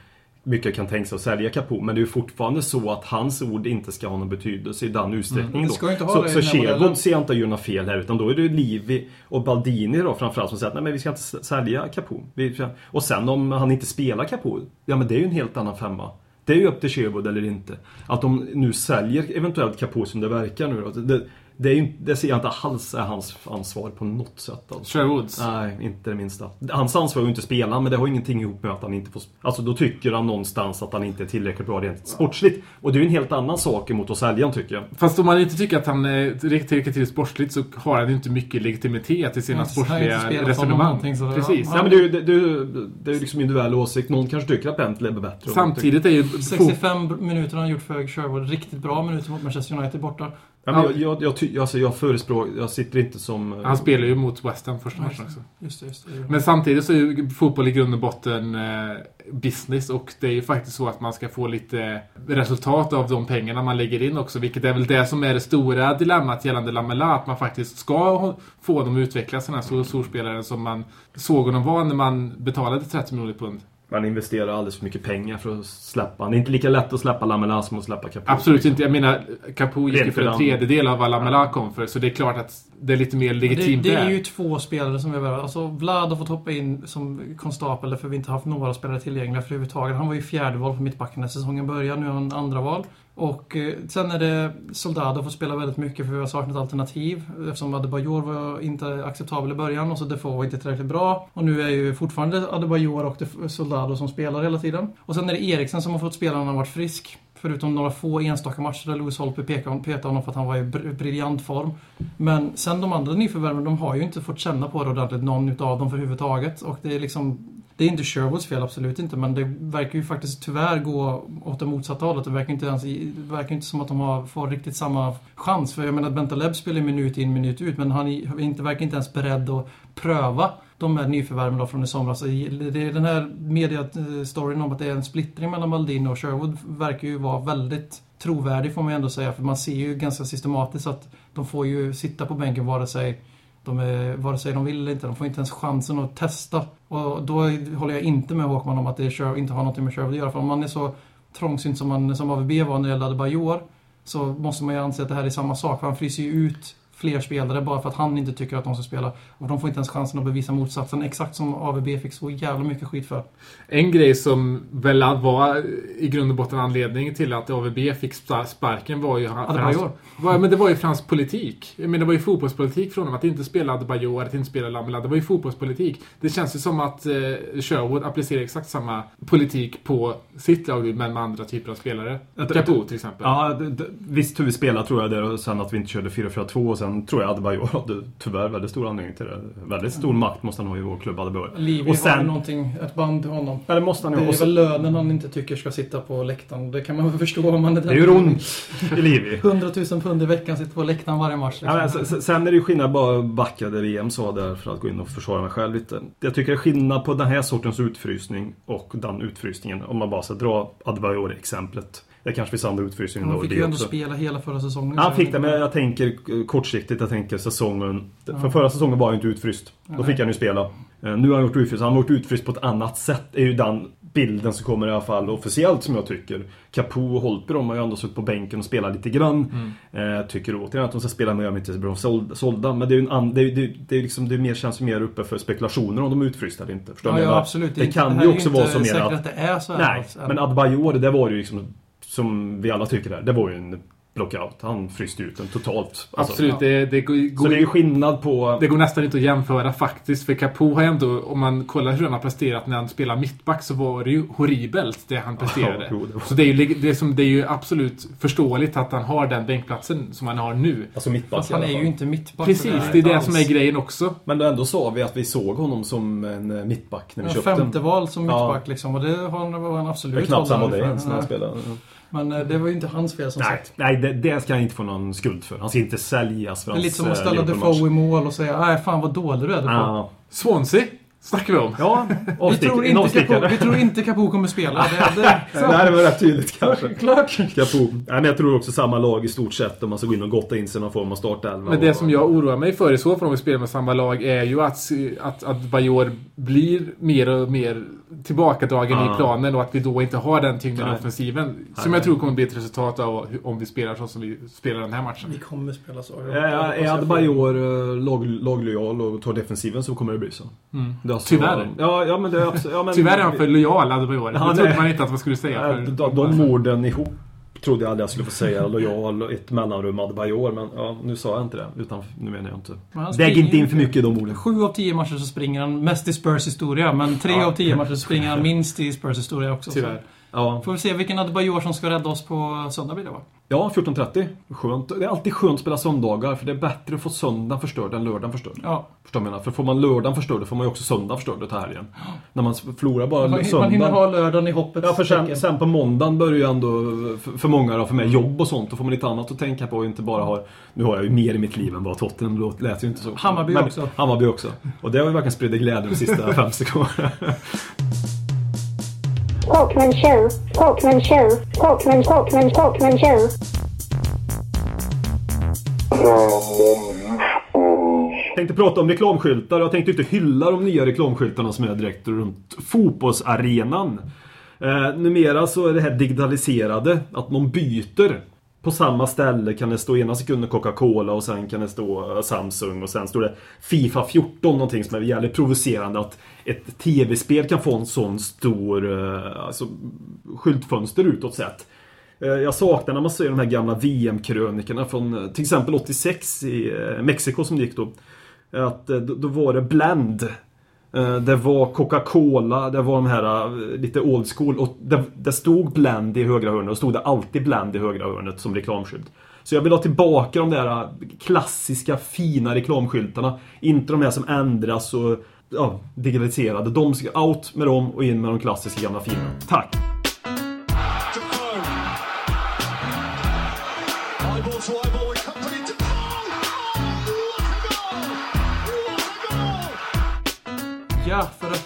mycket kan tänka sig att sälja Capo. Men det är fortfarande så att hans ord inte ska ha någon betydelse i den utsträckningen. Mm. Då. så så Sherwood ser jag inte göra något fel här. Utan då är det Livi och Baldini då framförallt som säger att nej men vi ska inte sälja Capo. Och sen om han inte spelar Capo, ja men det är ju en helt annan femma. Det är ju upp till Sherwood eller inte. Att de nu säljer eventuellt Capo som det verkar nu då. Det, det, är ju, det ser jag inte alls är hans ansvar på något sätt. Alltså. Sherwoods? Nej, inte det minsta. Hans ansvar är ju inte spela, men det har ingenting ihop med att han inte får... Alltså då tycker han någonstans att han inte är tillräckligt bra rent sportsligt. Och det är ju en helt annan sak emot att sälja tycker jag. Fast om man inte tycker att han är tillräckligt till sportsligt så har han ju inte mycket legitimitet i sina sportsliga resonemang. Precis. Ja, men det, är ju, det, det, det är ju liksom individuell åsikt. Någon kanske tycker att Bentley är bättre. Samtidigt är ju... 65 minuter har han gjort för Sherwood. Riktigt bra minuter mot Manchester United borta. Ja, men jag, jag, jag, alltså jag förespråkar, jag sitter inte som... Han spelar ju mot West Ham första matchen också. Just det, just det. Men samtidigt så är ju fotboll i grund och botten eh, business och det är ju faktiskt så att man ska få lite resultat av de pengarna man lägger in också. Vilket är väl det som är det stora dilemmat gällande Lamela. Att man faktiskt ska få dem att utvecklas, den här storspelaren som man såg honom vara när man betalade 30 miljoner pund man investerar alldeles för mycket pengar för att släppa. Det är inte lika lätt att släppa Lamela som att släppa Capo. Absolut inte. Jag menar, Capo gick ju för en tredjedel av vad Lamela kom för. Så det är klart att det är lite mer legitimt Det, det är ju två spelare som är värda. Alltså Vlad har fått hoppa in som konstapel för vi inte haft några spelare tillgängliga för överhuvudtaget. Han var ju fjärde val på mittbacken när säsongen började. Nu är han andra val. Och eh, sen är det Soldado får spela väldigt mycket för vi har saknat alternativ. Eftersom Adebayor var inte acceptabel i början och så Defoe var inte tillräckligt bra. Och nu är ju fortfarande Adebayor och Soldado som spelar hela tiden. Och sen är det Eriksen som har fått spela när han har varit frisk. Förutom några få enstaka matcher där Louis Holpe petade honom för att han var i briljant form. Men sen de andra nyförvärven, de har ju inte fått känna på det ordentligt, någon utav dem för huvudtaget. Och det är liksom det är inte Sherwoods fel, absolut inte. Men det verkar ju faktiskt tyvärr gå åt det motsatta hållet. Det verkar inte, ens, det verkar inte som att de har, får riktigt samma chans. För jag menar, Bentaleb spelar minut in, minut ut. Men han är inte, verkar inte ens beredd att pröva de här nyförvärven från i somras. Det är den här mediestoryn om att det är en splittring mellan Maldini och Sherwood verkar ju vara väldigt trovärdig får man ju ändå säga. För man ser ju ganska systematiskt att de får ju sitta på bänken vare sig de är, vare sig de vill eller inte, de får inte ens chansen att testa. Och då håller jag inte med Håkman om att det inte har något med Sherwood att göra. För om man är så trångsynt som, man, som AVB var när det gällde Bajor så måste man ju anse att det här är samma sak. För han fryser ju ut fler spelare bara för att han inte tycker att de ska spela. Och de får inte ens chansen att bevisa motsatsen. Exakt som AVB fick så jävla mycket skit för. En grej som väl var i grund och botten anledningen till att AVB fick sparken var ju... Adebayor. Var, men det var ju fransk politik. Jag menar, det var ju fotbollspolitik från honom. Att inte spela Adebayor, att inte spela Lamela. Det var ju fotbollspolitik. Det känns ju som att eh, Sherwood applicerar exakt samma politik på sitt lag men med andra typer av spelare. Capo till exempel. Ja, visst hur vi spelar tror jag det. Och sen att vi inte körde 4-4-2 och sen sen tror jag Adebayor hade tyvärr väldigt stor anledning till det. Väldigt stor makt måste han ha i vår klubb Adebayor. Livi Och har sen- någonting, ett band till honom. Eller måste han Det ju ha. är Och väl lönen han inte tycker ska sitta på läktaren. Det kan man väl förstå om man är Det gör ont i Livi. 100 000 pund i veckan sitter på läktaren varje match. Ja, men, Liksom. sen är det ju skillnad bara backa det VM sa där för att gå in och försvara mig själv lite. Jag tycker det är skillnad på den här sortens utfrysning och den utfrysningen. Om man bara ska dra Adebayor-exemplet. Det kanske finns andra utfrysningar Han fick ju ändå också. spela hela förra säsongen. Han fick det, men jag tänker kortsiktigt. Jag tänker säsongen. Ja. För förra säsongen var han ju inte utfryst. Då Nej. fick han ju spela. Eh, Nu har han gjort utfryst. Han har gjort utfryst på ett annat sätt. är ju den bilden som kommer i alla fall officiellt som jag tycker. Capo och Holtby de har ju ändå suttit på bänken och spelat lite grann. Eh, tycker återigen att de ska spela mer om inte blir såld- sålda. Men det är en an- det, är, det, det är liksom, det mer, känns ju mer uppe för spekulationer om de är utfrysta eller inte. Förstår Ja, ja absolut. Det kan här ju är också vara så mer att- det är så här. Nej, alltså. men Adebayor, det var ju liksom som vi alla tycker det, det var ju en blockout. Han fryste ut den totalt. Alltså, Absolut, det, det, går, Så det är ju skillnad på... det går nästan inte att jämföra faktiskt. För Capo har ändå, om man kollar hur han har presterat när han spelar mittback så var det ju horribelt det han presterade. Ja, jo, det var- Så det är, ju, det, är som, det är ju absolut förståeligt att han har den bänkplatsen som han har nu. Alltså mittback Fast han är ju inte mittback. Precis, det är det alls. som är grejen också. Men ändå sa vi att vi såg honom som en eh, mittback när vi Ja, köpte femte den. val som Ja. mittback liksom. Och det har han, var han Det absolut är knappt hållare det ens när han spelade. Men eh, det var ju inte hans fel som Nej, sagt. nej det, det ska han inte få någon skuld för. Han ska inte säljas för Det är lite som hans, att eh, ställa. Defoe i mål och säga nej fan vad dålig du är Defoe. Ja, Swansea snackar vi om. ja Vi tror, inte. Capo, vi tror inte Capo kommer spela. Det, det, Det här var rätt tydligt kanske. Klart. Capo. Nej, men jag tror också samma lag i stort sett om man ska gå in och gotta in sig någon form av startelva. Men det och- som jag oroar mig för i så fall om vi spelar med samma lag är ju att, att, att Bajor blir mer och mer tillbakadragen Ja. i planen och att vi då inte har den tyngden i Nej. offensiven. Som Nej. jag tror kommer bli ett resultat av om vi spelar så som vi spelar den här matchen. Vi kommer spela så. Är, är Adebayor eh, lag, laglojal och tar defensiven så kommer det bli så. Mm. Det alltså- Tyvärr. Ja, ja men det är absolut... Ja, men, Tyvärr är han för lojal, Adebayor. Ja, Det trodde man inte att man skulle säga. Ja, För, de, de orden ihop trodde jag aldrig jag skulle få säga. Lojal ett mellanrum Adebayor. Men ja, nu sa jag inte det. Utan nu menar jag inte. Men Väg inte in för mycket i de orden. Sju av tio matcher så springer han mest i Spurs historia, men tre Ja. av tio matcher så springer han minst i Spurs historia också. Tyvärr. Ja, får vi se vilken Adebayor som ska rädda oss på söndag blir det va? Ja 14.30. Skönt. Det är alltid skönt att spela söndagar. För det är bättre att få söndagen förstörd än lördagen förstörd. Ja. Förstår du menar? För får man lördagen förstörd, då får man ju också söndagen förstörd till helgen. När man förlorar bara Man, man hinner söndagen. ha lördagen i hoppet. Ja, för sen, sen på måndagen börjar ju ändå, för, många då, för mig, jobb och sånt. Då får man lite annat att tänka på och inte bara ha... Nu har jag ju mer i mitt liv än vad Tottenham låter, lät ju inte så. Hammarby Men- också. Hammarby också. Och det har ju verkligen spridit glädje de sista fem sekunderna. Talkman show, Talkman show, Talkman, Talkman, Talkman show. tänkte prata om reklamskyltar. Jag tänkte inte hylla de nya reklamskyltarna som är direkt runt fotbollsarenan. Eh, numera så är det här digitaliserade, att man byter. På samma ställe kan det stå ena sekunden Coca-Cola och sen kan det stå eh, Samsung och sen står det Fifa 14 någonting som är jävligt provocerande att ett tv-spel kan få en sån stor eh, alltså, skyltfönster utåt sett. Eh, jag saknar när man ser de här gamla VM-krönikorna från till exempel 86 i Mexiko som det gick då. Att då var det Blend. Eh, det var Coca-Cola, det var de här eh, lite old school och det, det stod Blend i högra hörnet och stod det alltid Blend i högra hörnet som reklamskylt. Så jag vill ha tillbaka de där eh, klassiska fina reklamskyltarna. Inte de här som ändras och ja, digitaliserade. De ska out med dem och in med de klassiska gamla fina. Tack!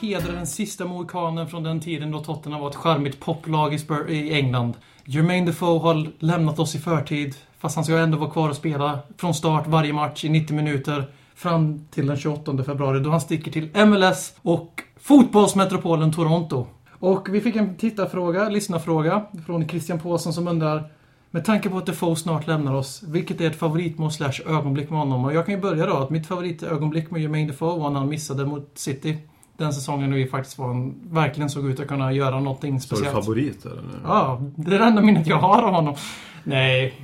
Hedra den sista mohikanen från den tiden då Tottenham var ett charmigt poplag i, Spur- i England. Jermaine Defoe har lämnat oss i förtid, fast han ska ändå vara kvar och spela från start varje match i 90 minuter fram till den 28 februari då han sticker till MLS och fotbollsmetropolen Toronto. Och vi fick en tittarfråga, lyssnarfråga, från Christian Påsson som undrar med tanke på att Defoe snart lämnar oss, vilket är ett favoritmål slash ögonblick med honom? Och jag kan ju börja då, att mitt favoritögonblick med Jermaine Defoe var när han missade mot City. Den säsongen när vi faktiskt var en, verkligen såg ut att kunna göra någonting Var du speciellt. favorit eller? Ja, det är det enda minnet jag har av honom. Nej.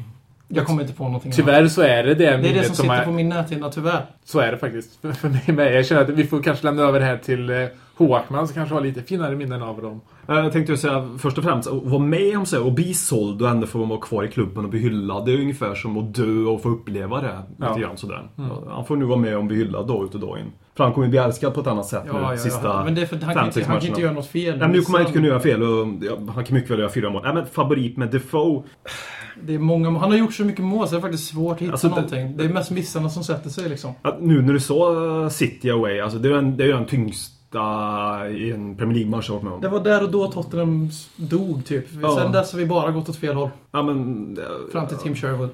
Jag kommer inte på någonting annat. Tyvärr så är det det Det är det minnet som sitter är, på min näthinna, tyvärr. Så är det faktiskt. För- mig med. Jag känner att vi får kanske lämna över det här till eh, Håkman som kanske har lite finare minnen av dem. Jag tänkte ju säga först och främst, att vara med om så och bli såld och ändå få vara kvar i klubben och bli hyllad. Det är ungefär som att dö och få uppleva det. Ja. Lite grann sådär. Han får nu vara med och bli hyllad dag ut och dag in. För han kommer ju bli älskad på ett annat sätt Ja, nu, ja, sista ja. Men det är för han kan, inte, han kan inte göra något fel. Nej, men nu kommer han inte kunna göra fel och ja, han kan mycket väl göra fyra mål. Nej, men favorit med Defoe. Det är många, han har gjort så mycket mål så det är faktiskt svårt att hitta Alltså, det- någonting. Det är mest missarna som sätter sig liksom. Nu när du sa eh, City away, alltså det är ju den, det den tyngsta i en Premier League-match jag varit med om. Det var där och då Tottenham dog typ. Ja. Sen dess har vi bara gått åt fel håll. Ja, men... eh, Fram till Tim Sherwood.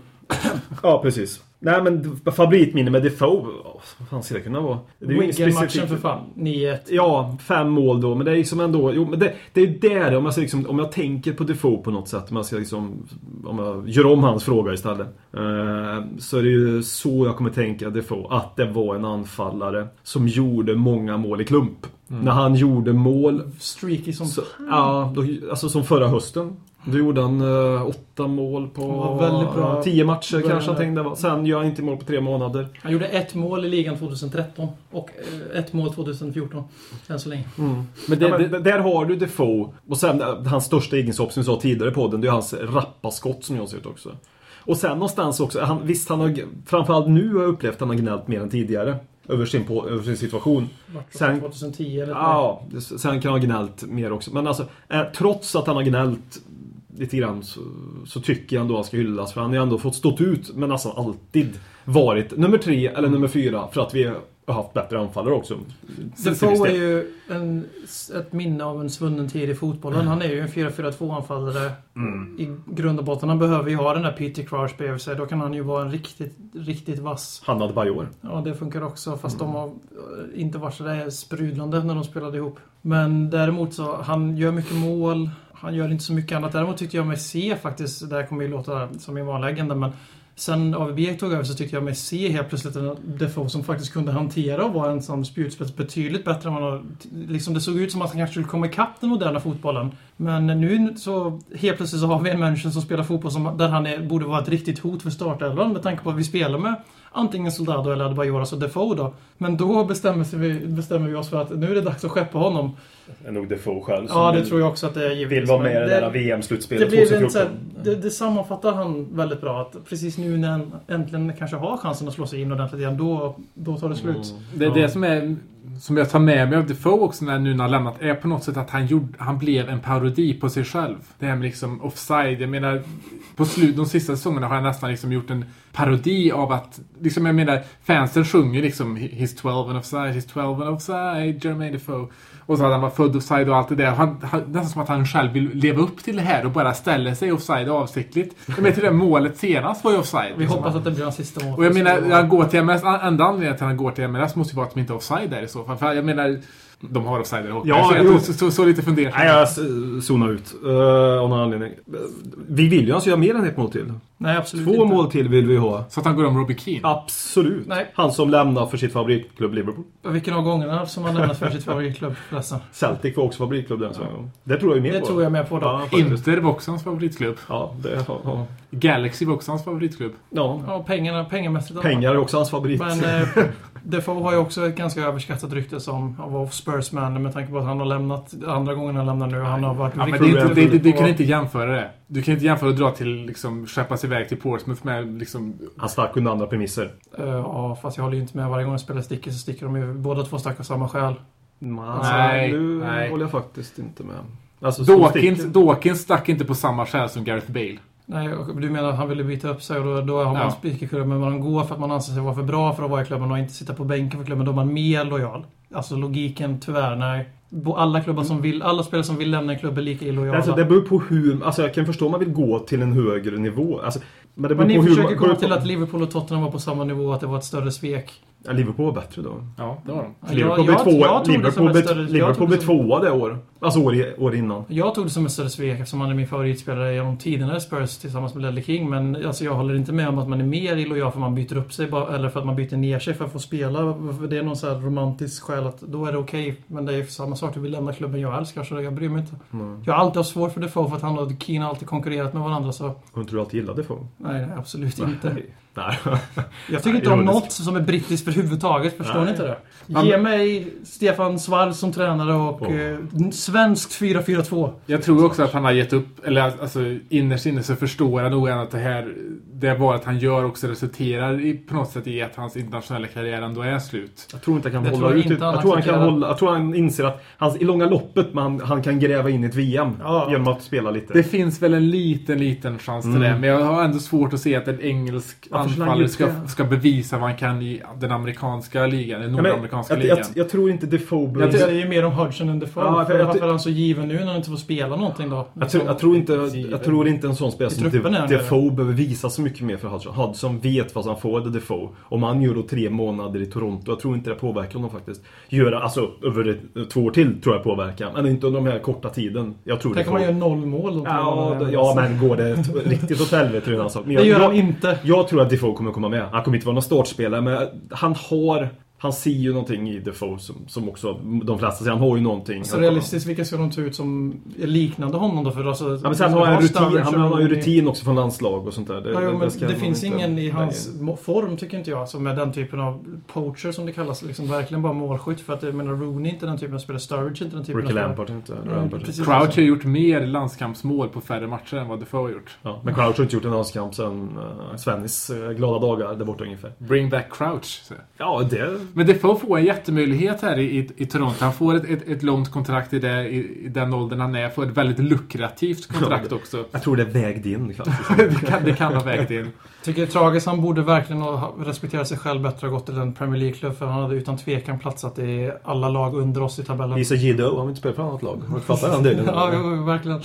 Ja, precis. Nej, men favoritminne med Defoe, oh, vad fan ska det kunna vara? Ju Wigan-matchen för fan. 9-1. Ja, fem mål då, men det är liksom ändå... Jo, men det, det är ju där, om jag, liksom, om jag tänker på Defoe på något sätt, om jag ska liksom... Om jag gör om hans fråga istället. Eh, så är det ju så jag kommer tänka Defoe, att det var en anfallare som gjorde många mål i klump. När han gjorde mål, Streaky som... så, ja, då, alltså som förra hösten. Då gjorde han eh, åtta mål på väldigt bra. tio matcher Början kanske han tänkte. Sen gör han inte mål på tre månader. Han gjorde ett mål i ligan 2013 och eh, ett mål 2014. Än så länge. Men Det, ja, men det, Där har du Defoe. Och sen eh, hans största egenskap som vi sa tidigare på podden, det är hans rappa skott som jag ser ut också. Och sen någonstans också, han, visst han har, framförallt nu har jag upplevt att han har gnällt mer än tidigare. Över sin, på, över sin situation. Sen- 2010 eller Ja, sen kan han ha gnällt mer också. Men alltså, eh, trots att han har gnällt lite grann så, så tycker jag ändå han ska hyllas. För han har ju ändå fått stått ut, men nästan alltid varit nummer tre eller nummer fyra. För att vi haft bättre anfallare också. Defoe är ju en, ett minne av en svunnen tid i fotbollen. Han är ju en 4-4-2 anfallare Mm. i grund och botten. Han behöver ju ha den där Peter Crouch bredvid sig. Då kan han ju vara en riktigt, riktigt vass. Han hade Bajor. Ja, det funkar också. Fast Mm. de har eh, inte varit sådär sprudlande när de spelade ihop. Men däremot så, han gör mycket mål. Han gör inte så mycket annat. Däremot tyckte jag mig se faktiskt, det här kommer ju låta som min vanliga agenda, men Sen AVB tog över så tyckte jag mig se helt plötsligt en Defoe som faktiskt kunde hantera och vara en sån spjutspets betydligt bättre än man har... Liksom det såg ut som att han kanske skulle komma ikapp den moderna fotbollen. Men nu så helt plötsligt så har vi en människa som spelar fotboll som, där han är, borde vara ett riktigt hot för startelvan med tanke på att vi spelar med antingen Soldado eller Adebayor, alltså Defoe då. Men då bestämmer, sig vi, bestämmer vi oss för att nu är det dags att skeppa honom är nog Defoe själv Ja, det tror jag också att det är givetvis. Vill vara med i det där VM-slutspelet det, blir en, 2014. så här, det, det sammanfattar han väldigt bra. Att precis nu när han äntligen kanske har chansen att slå sig in ordentligt igen, då, då tar det slut. det, det som är som jag tar med mig av Defoe också när nu när han har lämnat är på något sätt att han, gjorde, han blev en parodi på sig själv. Det här med liksom offside. Jag menar, på slut, de sista säsongerna har han nästan liksom gjort en parodi av att, liksom jag menar, fansen sjunger liksom He's 12 and offside, He's 12 and offside, Jermaine Defoe. Och så hade han var född offside och allt det där. Han, han, nästan som att han själv vill leva upp till det här och bara ställer sig offside avsiktligt. Jag menar till det målet senast var ju offside. Vi liksom. hoppas att det blir hans sista mål. Och jag menar, han går till MLS, enda anledningen till att han går till MLS måste ju vara att de inte är offside där i så fall. För jag menar, de har offside i hockey. Ja, så jag jo. tog så, så, så lite fundersam. Nej, jag zonar ut. Uh, av någon anledning. Vi vill ju alltså göra mer än ett mål till. Nej, absolut Två inte. mål till vill vi ha. Så att han går om Robbie Keane. Absolut. Nej. Han som lämnar för sitt favoritklubb Liverpool. Vilken av gångerna som han lämnat för sitt favoritklubb förresten. Celtic var också favoritklubb den svängen. Det tror jag mer Det på. tror jag med på då. Ja. Inter var också hans favoritklubb. Ja, det, ja, ja. Galaxy var också hans favoritklubb. ja. Ja, pengarna, pengamässigt. Pengar är också hans favorit. Men eh, Defoe har ju också ett ganska överskattat rykte som att vara Spursman med tanke på att han har lämnat andra gången han lämnar nu. Han har varit Ja, men det, är inte- det, det, du kan inte jämföra det. Du kan inte jämföra att dra till, liksom, skeppas iväg till Portsmouth med liksom... Han stack under andra premisser. Eh, Ja, fast jag håller ju inte med. Varje gång de spelar sticker så sticker de ju båda två stack av samma skäl. Nej, nu nej. håller jag faktiskt inte med. Alltså, Dawkins, Dawkins stack inte på samma skäl som Gareth Bale. Nej, du menar att han ville byta upp sig och då, då har man Ja. spikerklubben. Men man går för att man anser sig vara för bra för att vara i klubben och inte sitta på bänken för klubben. Då är man mer lojal. Alltså logiken, tyvärr, nej. Alla klubbar som vill, alla spelare som vill lämna en klubb är lika illojala. Alltså, det beror på hur... Alltså jag kan förstå om man vill gå till en högre nivå. Alltså, men det beror Men ni på hur försöker man, komma på- till att Liverpool och Tottenham var på samma nivå, att det var ett större svek. Ja, Liverpool var bättre då. Ja, det var de. Liverpool jag- blev tvåa. det Liverpool större- Liverpool blev tvåa år. Alltså år, år innan. Jag tog det som ett större svek eftersom han är min favoritspelare genom tiderna i Spurs tillsammans med Ledley King. Men alltså, jag håller inte med om att man är mer illojal för att man byter upp sig bara, eller för att man byter ner sig för att få spela. För det är någon så här romantisk skäl att då är det okej. Men det är samma sak, du vill lämna klubben jag älskar så jag bryr mig inte. Mm. Jag har alltid haft svårt för Defoe för att han och Keane har alltid konkurrerat med varandra så... Har inte du alltid gillat Defoe? Nej, nej absolut inte. Nej. Jag tycker inte om något som är brittiskt överhuvudtaget. Förstår Nej. ni inte det? Man- Ge mig Stefan Svall som tränare och Åh. eh, svenskt 4-4-2. Jag tror också att han har gett upp, eller alltså innerst inne så förstår han nog att det här, det valet han gör också resulterar i, på något sätt i att hans internationella karriär ändå är slut. Jag tror inte han kan tror hålla jag ut. han Jag tror han kan accepterar. hålla... Jag tror han inser att han, i långa loppet man, han kan gräva in ett VM. Ja. Genom att spela lite. Det finns väl en liten, liten chans till Mm. det. Men jag har ändå svårt att se att en engelsk anfallare ska, ska bevisa vad han kan i den amerikanska ligan, den Ja, men nordamerikanska jag, ligan. jag, jag tror inte Defoe blir... Jag tycker det är ju mer om Hudson än Defoe. Ja, för jag- varför är han så given nu när han inte får spela någonting då? Jag tror, jag, tror inte, jag tror inte en sån spelare som truppen är De, han det. Defoe behöver visa så mycket mer för Hudson. Hudson vet vad han får av Defoe. Om han gör då tre månader i Toronto, jag tror inte det påverkar honom faktiskt. Göra, alltså över ett, två år till tror jag påverkar. Men inte under den här korta tiden. Jag tror Tänk om man Defoe- gör noll mål. då. Ja, då- ja, men går det riktigt åt helvete är en annan sak. Det jag, gör han inte. jag tror att Defoe kommer komma med. Han kommer inte vara någon startspelare, men han har... Han ser ju någonting i Defoe som, som också de flesta säger. Han har ju någonting. Så realistiskt, vilka ska de ta ut som är liknande honom då? För alltså, Ja, men sen har han, rutin, han, han har ju rutin också från landslag och sånt där. Det, Ja, jo, det, man finns inte- ingen i hans Nej. form, tycker inte jag, som är den typen av poacher som det kallas. Liksom verkligen bara målskytt. För att jag menar, Rooney är inte den typen av spelare, Sturridge är inte den typen Ricky av spelare. Lampard inte. Lampard. precis. Crouch har gjort mer landskampsmål på färre matcher än vad Defoe har gjort. Ja, men Crouch har inte gjort en landskamp sen uh, Svennis uh, glada dagar där borta ungefär. Bring back Crouch. Så. Ja, det... Men Defoe får en jättemöjlighet här i, i, i Toronto. Han får ett, ett, ett långt kontrakt i, det, i, i den åldern han är. Får ett väldigt lukrativt kontrakt också. Jag tror det vägde in det, kan, det kan ha vägt in. Tycker det är tragiskt. Han borde verkligen ha respekterat sig själv bättre och gått till en Premier League-klubb. För han hade utan tvekan platsat i alla lag under oss i tabellen. Lisa Jiddo, han vill inte spela för annat lag. Fattat den delen? Ja, verkligen.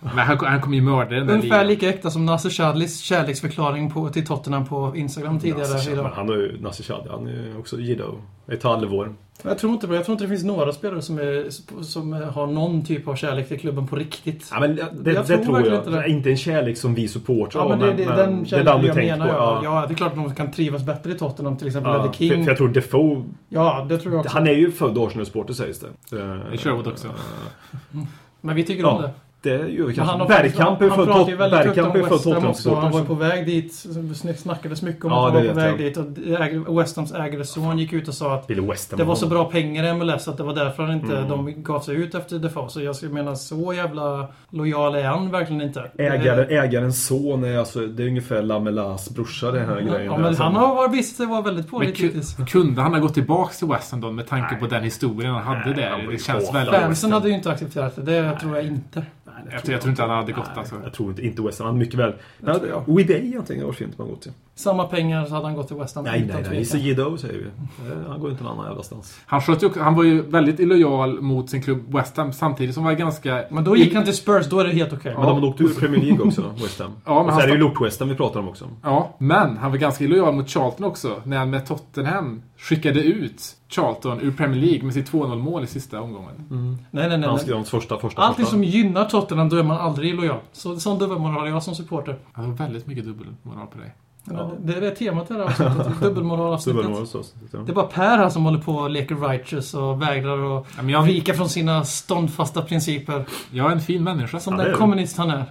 Men han, han kommer ju mörda den där Ungefär lika äkta som Nasser Chadlis kärleksförklaring på, till Tottenham på Instagram tidigare han har ju Nasser Chadli, han är ju också Jiddo. Ett halvår. Jag tror inte på det. Jag tror inte det finns några spelare som, är, som har någon typ av kärlek till klubben på riktigt. Ja, men det, det, Jag det tror tror verkligen jag. inte det. Inte en kärlek som vi supportrar Ja, men det, det, den det är den kärleken du jag menar på. jag. Ja. Ja, det är klart att de kan trivas bättre i Tottenham. Till exempel Ja, för, King. för jag tror Defoe, Ja, det tror jag också. han är ju född Arsenal-supporter sägs det. Eh, I Sherwood också. Men vi tycker Ja. om det. Det gör vi kanske. han har Bergkamp är född pratar ju Tot- väldigt högt Bergkamp är om ju född West Ham också. Han var Tottenham-supporter. på väg dit. Snackades mycket om Ja, att han var på väg jag. dit. Och äg- West Hams ägare son gick ut och sa att det var så bra pengar i MLS att det var därför han inte, Mm. de gav sig ut efter Defoe. Så jag skulle mena, så jävla lojal är han verkligen inte. Ägaren, ägarens son är alltså, det är ungefär Lamelas brorsa den här grejen. Ja, men Alltså, han har visat sig vara väldigt pålitlig kunde han ha gått tillbaka till West Ham då med tanke Nej. på den historien han hade Nej, där? han Det känns väldigt... Fansen hade ju inte accepterat det. Det tror jag inte. Jag tror, jag tror inte han hade gått Nej, alltså. Jag tror inte, inte West Ham. Han mycket väl... Jag. Det var fint man gått till. Samma pengar så hade han gått till West Ham. Nej, nej, nej. Issa Jiddo säger vi. Eh, Han går inte någon annan jävla stans. Han, sköt ju också, han var ju väldigt illojal mot sin klubb West Ham samtidigt som var ganska... Men då gick han till Spurs, då är det helt okej. Men de har åkt ur Premier League också, West Ham. Ja, men och så han är det ju Lort West Ham vi pratar om också. Ja, men han var ganska illojal mot Charlton också när han med Tottenham skickade ut Charlton ur Premier League med sitt 2-0 mål i sista omgången. Nej, nej, nej. Han nej. skrev första, första, Allting första. som gynnar Tottenham, då är man aldrig illojal. Så, sån dubbelmoral har jag som supporter. Han har väldigt mycket dubbelmoral på dig. Ja. Det är det temat i det här avsnittet. Dubbelmoral Så var det. Det är bara Per här som håller på och leker righteous och vägrar att Ja, men jag, vika från sina ståndfasta principer. jag är en fin människa. Som Ja, det den kommunist han är.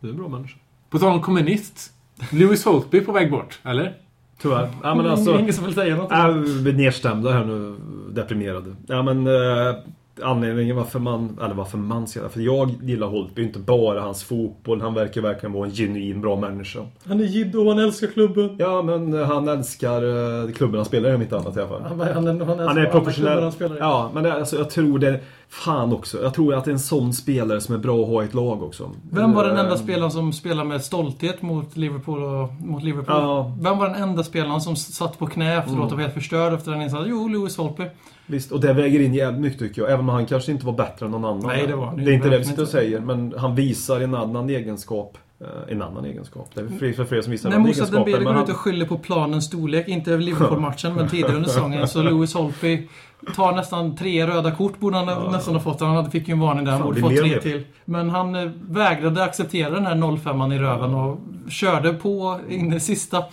Du är en bra människa. På tal om kommunist. Lewis Holtby på väg bort, eller? Tyvärr. Ja, men alltså... Ingen som vill säga något. Äh, vi är nedstämda här nu. Deprimerade. Ja, men... Eh, anledningen varför man... Eller varför man ska... För jag gillar Holtby, inte bara hans fotboll. Han verkar verkligen vara en genuin bra människa. Han är jiddo och han älskar klubben. Ja, men eh, han älskar eh, klubben han spelar i, om inte annat i alla fall. Han, han, han, han, är professionell. Ja, men alltså, jag tror det... Fan också. Jag tror att det är en sån spelare som är bra att ha i ett lag också. Vem var den enda Eh, spelaren som spelade med stolthet mot Liverpool? Och, mot Liverpool? Ja. Vem var den enda spelaren som satt på knä efteråt Mm. och var helt förstörd efter den insatsen? Jo, Lewis Holtby. Visst, och det väger in jävligt mycket tycker jag. Även om han kanske inte var bättre än någon annan. Nej, det var Det är inte det vi sitter och säger, men han visar en annan egenskap. eh, en annan egenskap. Det är för fler som visar en Moussa men går ut och skyller på planens storlek, inte över Liverpool-matchen men tidigare under säsongen, så Lewis Holtby tar nästan tre röda kort borde han nästan ha fått. Han hade- fick ju en varning där, han borde fått tre det. till. Men han eh, vägrade acceptera den här 0-5 i röven och körde på in i sista.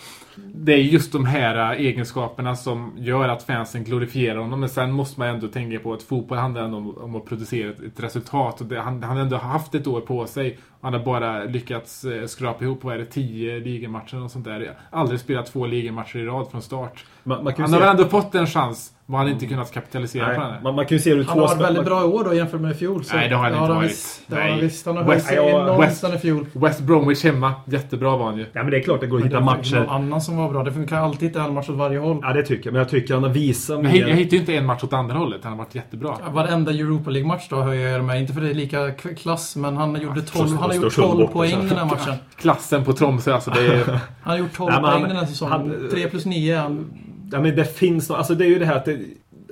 Det är just de här äh, egenskaperna som gör att fansen glorifierar honom. Men sen måste man ändå tänka på att fotboll handlar ändå om, om att producera ett, ett resultat. Och det, han, han har ändå haft ett år på sig. Han har bara lyckats eh, skrapa ihop, vad är det, 10 ligamatcher och sånt där. Aldrig spelat två ligamatcher i rad från start. man, man kan Han har ändå fått en chans, men han har inte kunnat kapitalisera nej, på den. här. man, man kan ju se det ur Han två har varit väldigt bra i år då jämfört med i fjol. Så. Nej, det har han Ja, inte varit. Visst, det har Nej. han visst. Han har West- höjt sig ja, enormt West- i fjol. West Bromwich hemma, jättebra var han ju. Ja men det är klart det går att Men hitta det finns någon matcher. annan som var bra. Det funkar alltid hitta en match åt varje håll. Ja det tycker jag, men jag tycker han har visat Men jag, jag mer. hittar ju inte en match åt andra hållet, han har varit jättebra. Varenda Europa League-match då höjer jag med. Inte för det är lika klass, men han gjorde 12, förstås, han har gjort största 12 bort poäng den här matchen. Klassen på Tromsö, alltså det är... Han har gjort 12 Nej, poäng han- den här säsongen. han- 3 plus 9 är han. Ja men det finns nog, alltså det är ju det här att det,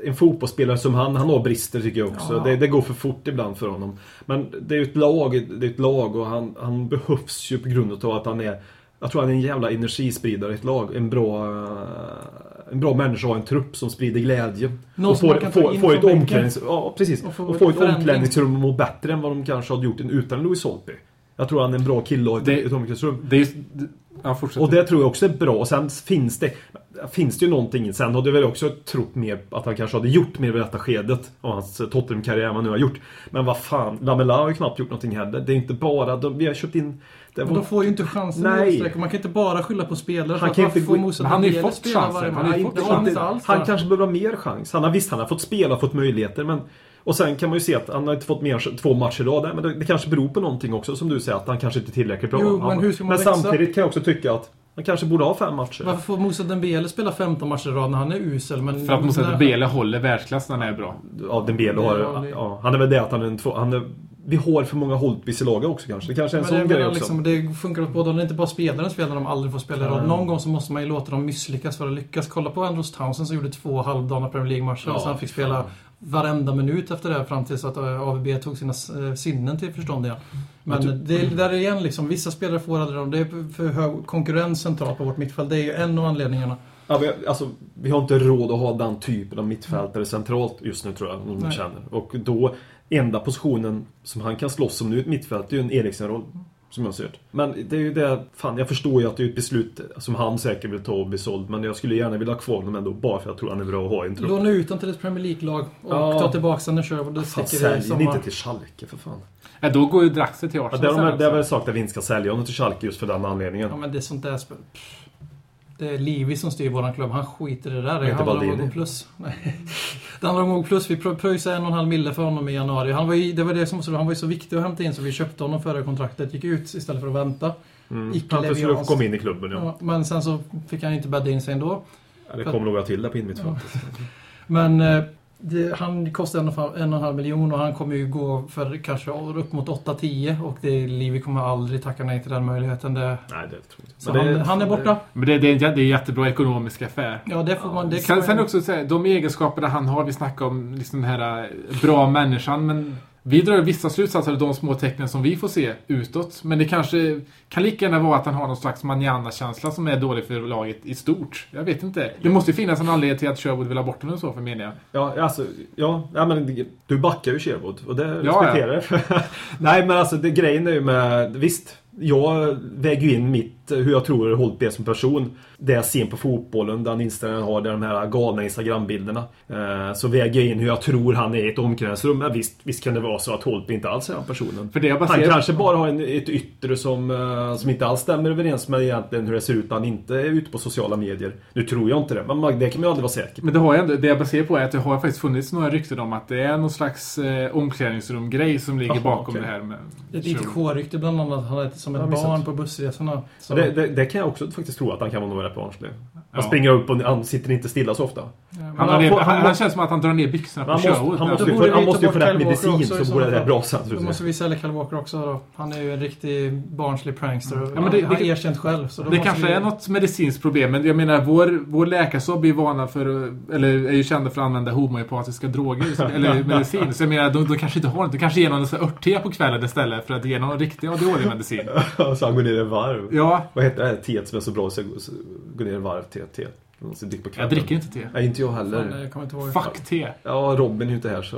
en fotbollsspelare som han, han har brister tycker jag också. Ja. Det, det går för fort ibland för honom. Men det är ju ett lag, det är ett lag och han, han behövs ju på grund av att han är jag tror han är en jävla energispridare i ett lag. En bra, eh, en bra människa och en trupp som sprider glädje. Någon och får, får, får ett omklädnings... Ja, precis. Och Och få få, ett omklädningsrum och må bättre än vad de kanske hade gjort utan Louis Holtby. Jag tror han är en bra kille och ett, Det- ett omklädningsrum. det just, ja. Och det tror jag också är bra. Och sen finns det Finns det ju någonting. Sen hade jag väl också trott mer att han kanske hade gjort mer vid detta skedet av hans Tottenham-karriär än vad han nu har gjort. Men vad fan, Lamela har ju knappt gjort någonting heller. Det är inte bara... De, vi har köpt in... Det Men de får ju inte chansen Nej. Man kan inte bara skylla på spelare. Han kan inte gå- Men han har ju fått chansen. Han har fått var han inte alls han kanske behöver ha mer chans. Han har, visst, han har fått spela, fått möjligheter, men... Och sen kan man ju se att han har inte fått mer två matcher i rad. Men det, det kanske beror på någonting också, som du säger, att han kanske inte är tillräckligt bra. Jo, men Han- hur ska man men växa? samtidigt kan jag också tycka att han kanske borde ha fem matcher. Varför får Moussa Dembele spela 15 matcher i rad när han är usel? Men För att Moussa Dembele håller världsklass när han är bra. Ja, Dembele har... Ja, han är väl det att han är en två... Han är, vi har för många Holtbys i laget också kanske. Det kanske är en Men sån grej också. liksom, det funkar åt båda. Det är inte bara spelaren spelar när de aldrig får spela i rad. Någon gång så måste man ju låta dem misslyckas för att lyckas. Kolla på Andros Townsend som gjorde två halvdana Premier League-matcher Ja, och sen fick fan. spela varenda minut efter det fram tills att eh, AVB tog sina eh, sinnen till förstånd igen. Men det är där igen liksom. Vissa spelare får aldrig dem. Det är för hög konkurrens centralt på vårt mittfält. Det är ju en av anledningarna. Ja, vi, alltså, vi har inte råd att ha den typen av mittfältare centralt just nu tror jag. Om Nej. känner. Och då, enda positionen som han kan slåss om nu i ett mittfält, är ju en Eriksen-roll. Som jag ser det. Men det är ju det, fan jag förstår ju att det är ett beslut som han säkert vill ta och bli såld. Men jag skulle gärna vilja ha kvar honom ändå, bara för att jag tror han är bra att ha i en trupp. Låna ut honom till ett Premier League-lag och Ja. ta tillbaka honom när Sherwood det Fan, sticker sälj sommar. inte till Schalke för fan. Ja, då går ju Draxler till Ja, Arsenal det, de, det har också. väl sagt att vi inte ska sälja honom till Schalke just för den anledningen. Ja men det är sånt där spel. Pff. Det är Livi som styr våran klubb. Han skiter i det där. Det Inte handlar om att gå plus. Nej. Det handlar om att gå plus. Vi prö- pröjsade en och en halv mille för honom i januari. Han var ju, det var det som, han var ju så viktig att hämta in så vi köpte honom före kontraktet. Gick ut istället för att vänta. Mm. Icke Han skulle levians. komma in i klubben ja. Ja, men sen så fick han inte bädda in sig ändå. ja det kommer några till där på innermittfältet. Men eh, det, han kostar en och, en och en halv miljon och han kommer ju gå för kanske upp mot 8-10 och det, Livi kommer aldrig tacka nej till den möjligheten. Det, Nej, det tror jag inte. så Men han, det- han är borta. Men det, det, är en, det är en jättebra ekonomisk affär. Ja, det får man... Det kan Sen, sen också säga, de egenskaperna han har, vi snackar om liksom den här eh, bra människan, men vi drar vissa slutsatser av de små tecknen som vi får se utåt. Men det kanske kan lika gärna vara att han har någon slags manana-känsla som är dålig för laget i stort. Jag vet inte. Det måste ju finnas en anledning till att Sherwood vill ha bort honom så för menar jag. Ja, alltså, ja, ja men du backar ju Sherwood och det respekterar jag. Nej, men alltså det, grejen är ju med, visst, jag väger ju in mitt, hur jag tror Holtby är som person. Det jag ser på fotbollen, den inställningen han har, det är de här galna Instagram-bilderna. Eh, så väger jag in hur jag tror han är i ett omklädningsrum. Ja, visst, visst kan det vara så att Holtby inte alls är den personen. För det jag Han baserar... kanske bara har en, ett yttre som, eh, som inte alls stämmer överens med egentligen hur det ser ut när han inte är ute på sociala medier. Nu tror jag inte det, men det kan man ju aldrig vara säker på. Men det, har jag ändå, det jag baserar på är att det har faktiskt funnits några rykten om att det är någon slags eh, omklädningsrum-grej som ligger Jaha, bakom okej. det här med... Ett ITK-rykte bland annat. Han är som ett barn på bussresorna. Så, Det, det, det kan jag också faktiskt tro att han kan vara rätt barnslig. Han Ja. springer upp och han sitter inte stilla så ofta. ja, Han, Han ner, får- han, han han känns som att han drar ner byxorna på Han måste, Sherwood. han måste, ju få, han måste ju få rätt medicin också så går det bra sen. Då måste vi sälja Kyle Walker också då. Han är ju en riktig barnslig prankster. Ja, men det- han har erkänt själv. Så Det kanske vi... är något medicinskt problem, men jag menar vår, vår läkarsobb är ju vana för, eller är ju kända för att använda homeopatiska droger, eller medicin. Så jag menar, de, de kanske inte har det. De kanske ger någon örtte på kvällen istället för att ge någon riktig ADHD-medicin. så han går ner i varv. Ja, Vad heter det här teet som är så bra så så- gå ner i varv te? te. Jag dricker inte te. Nej, inte jag Fan, heller. jag kommer inte ihåg. Fuck te. Ja, Robin är ju inte här så...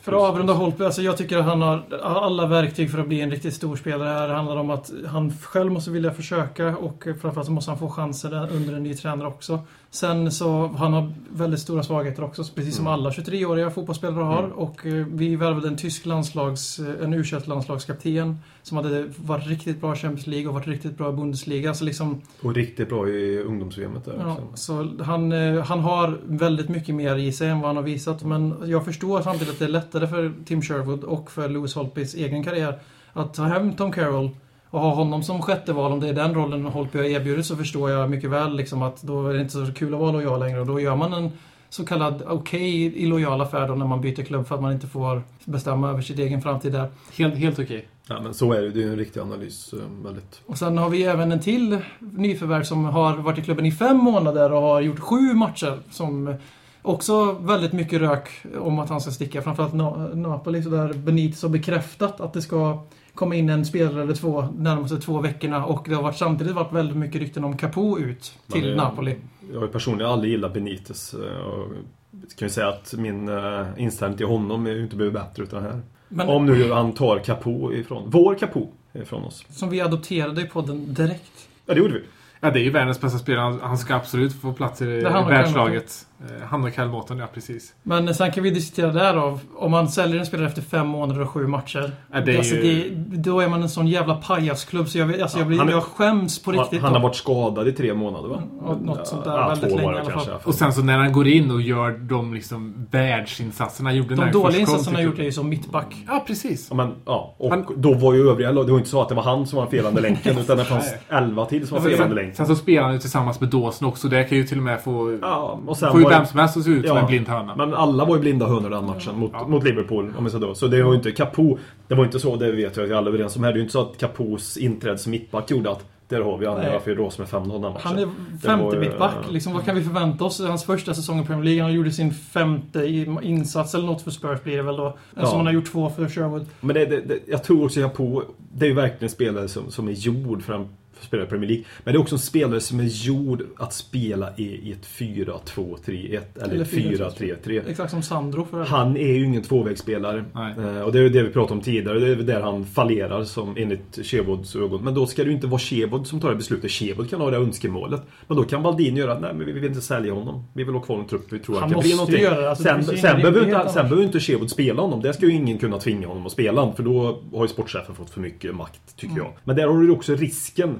För att avrunda Holtby, alltså jag tycker att han har alla verktyg för att bli en riktigt stor spelare här. Det handlar om att han själv måste vilja försöka och framförallt så måste han få chanser under en ny tränare också. Sen så, han har väldigt stora svagheter också, precis som Mm. alla 23-åriga fotbollsspelare har. Och eh, vi värvade en tysk landslags, eh, en u landslagskapten som hade varit riktigt bra i Champions League och varit riktigt bra i Bundesliga. Så liksom, Och riktigt bra i ungdoms-VMet där Ja, också. så han, eh, han har väldigt mycket mer i sig än vad han har visat. Men jag förstår samtidigt att det är lättare för Tim Sherwood och för Lewis Holtbys egen karriär att ta hem Tom Carroll och ha honom som sjätte val, om det är den rollen Holtby har erbjudit, så förstår jag mycket väl liksom att då är det inte så kul att vara lojal längre och då gör man en så kallad okej illojal affär då när man byter klubb för att man inte får bestämma över sitt egen framtid där. Helt, helt okej. Ja, men så är det. Det är ju en riktig analys. eh, Väldigt. Och sen har vi även en till nyförvärv som har varit i klubben i fem månader och har gjort sju matcher. Som också väldigt mycket rök om att han ska sticka. Framförallt Na- Napoli, så där Benitez har bekräftat att det ska komma in en spelare eller två närmaste två veckorna. Och det har varit, samtidigt varit väldigt mycket rykten om Capo ut till Men det- Napoli. Jag har ju personligen aldrig gillat Benitez. eh, Och jag kan ju säga att min eh, inställning till honom är ju inte blivit bättre utan här. Men Om nu han tar Capo ifrån, vår Capo ifrån oss. som vi adopterade i podden direkt. Ja, det gjorde vi. Ja, det är ju världens bästa spelare. Han- Han ska absolut få plats i och världslaget. Eh, Han och Kyle Morton, ja precis. Men sen kan vi diskutera där då. Om man säljer en spelare efter fem månader och sju matcher. Ja, det är alltså, ju- det, då är man en sån jävla pajasklubb så jag, vet- alltså, jag, blir, Han jag skäms på Han, riktigt. han då. har varit skadad i tre månader va? Ja, något sånt där, Ja, väldigt två länge var det i alla fall. kanske. Och sen så när han går in och gör de liksom världsinsatserna han gjorde De han dåliga insatserna han till gjort är ju som mittback. Ja, precis. Ja, men, ja. Och Han- då var ju övriga Det var inte så att det var han som var den felande länken utan det fanns elva till som var felande sen, länken. sen så spelar han ju tillsammans med Dawson också. Det kan ju till och med få... Ja, och sen det- vem som helst att se ut som Ja, en blind höna. Men alla var ju blinda hönor den matchen mot, Ja. mot Liverpool. Om vi säger då. Så det var ju inte Capo. Det var inte så, det vet jag att vi alla är överens om. här. Det är ju inte så att Capos inträde som mittback gjorde att där har vi Nej. varför rås med 5-0 den matchen. Han är femte ju- mittback. Liksom, vad kan vi förvänta oss? Hans första säsong i Premier League. Han gjorde sin femte i- insats eller något för Spurs blir det väl då. Ja. Som han har gjort två för Sherwood. Men det, det, det, jag tror också Capo, det är ju verkligen en spelare som, som är gjord för en för att spela i Premier League. Men det är också en spelare som är gjord att spela i, ett 4-2-3-1 eller, Eller ett 4-3-3. Exakt som Sandro för Han är ju ingen tvåvägsspelare. Nej. Eh, och det är ju det vi pratade om tidigare. Det är där han fallerar som enligt Shevoods ögon. Men då ska det ju inte vara Shevood som tar det beslutet. Shevood kan ha det önskemålet. Men då kan Baldini göra nej men vi vill inte sälja honom. Vi vill ha kvar en trupp. Vi tror Han han, kan bli någonting. göra det. Alltså, det sen, ju sen, behöver inte, sen behöver inte Shevood spela honom. Det ska ju ingen kunna tvinga honom att spela. För då har ju sportchefen fått för mycket makt, tycker Mm. jag. Men där har du ju också risken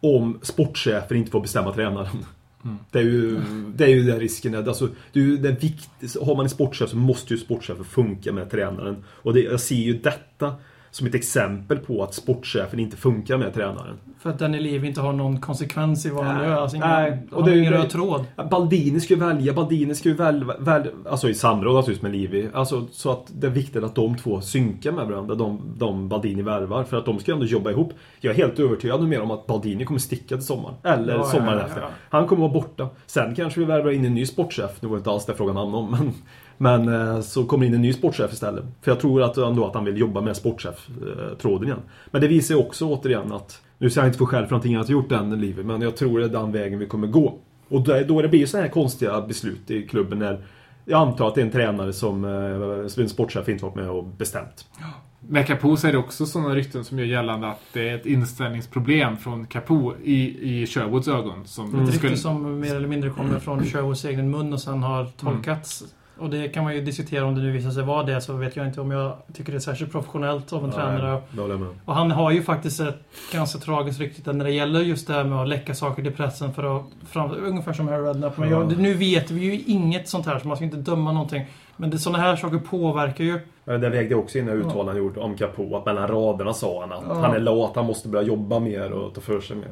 om sportchefer inte får bestämma tränaren. Det är ju, det är ju den risken. Alltså, det är ju den vikt, har man en sportchef så måste ju sportchefen funka med tränaren. Och det, jag ser ju detta som ett exempel på att sportchefen inte funkar med tränaren. För att Danny Levy inte har någon konsekvens i vad han gör. Alltså, ingen, Nej. Och det är ju ingen röd tråd. Baldini ska ju välja, Baldini ska ju välja, välja alltså i samråd naturligtvis med Livi. Alltså, så att det är viktigt att de två synkar med varandra, de, de Baldini värvar. För att de ska ändå jobba ihop. Jag är helt övertygad mer om att Baldini kommer sticka till sommaren. Eller Ja, sommaren ja, efter. ja. Han kommer vara borta. Sen kanske vi värvar in en ny sportchef. Nu var inte alls det frågan handlade om. Men, men eh, så kommer in en ny sportchef istället. För jag tror att, ändå att han vill jobba med sportchef-tråden igen. Men det visar ju också återigen att nu ska jag inte få skäll för någonting jag inte gjort än livet. Men jag tror det är den vägen vi kommer gå. Och då, det blir så här konstiga beslut i klubben när jag antar att det är en tränare som, eh, som en sportchef inte varit med och bestämt. Med Capo så är det också sådana rykten som gör gällande att det är ett inställningsproblem från Capo i, i Sherwoods ögon. Som Ett skulle, rykte som mer eller mindre kommer från Sherwoods egen mun och sen har tolkats. Och det kan man ju diskutera om det nu visar sig vara det så vet jag inte om jag tycker det är särskilt professionellt av en tränare. med om. Och han har ju faktiskt ett ganska tragiskt rykte när det gäller just det här med att läcka saker till pressen för att... Fram, ungefär som Harry Redknapp. Men jag, nu vet vi ju inget sånt här så man ska inte döma någonting. Men det, sådana här saker påverkar ju. Det vägde också in i uttalanden han gjort om Capo. Att mellan raderna sa han att Ja. han är lat, han måste börja jobba mer och ta för sig mer.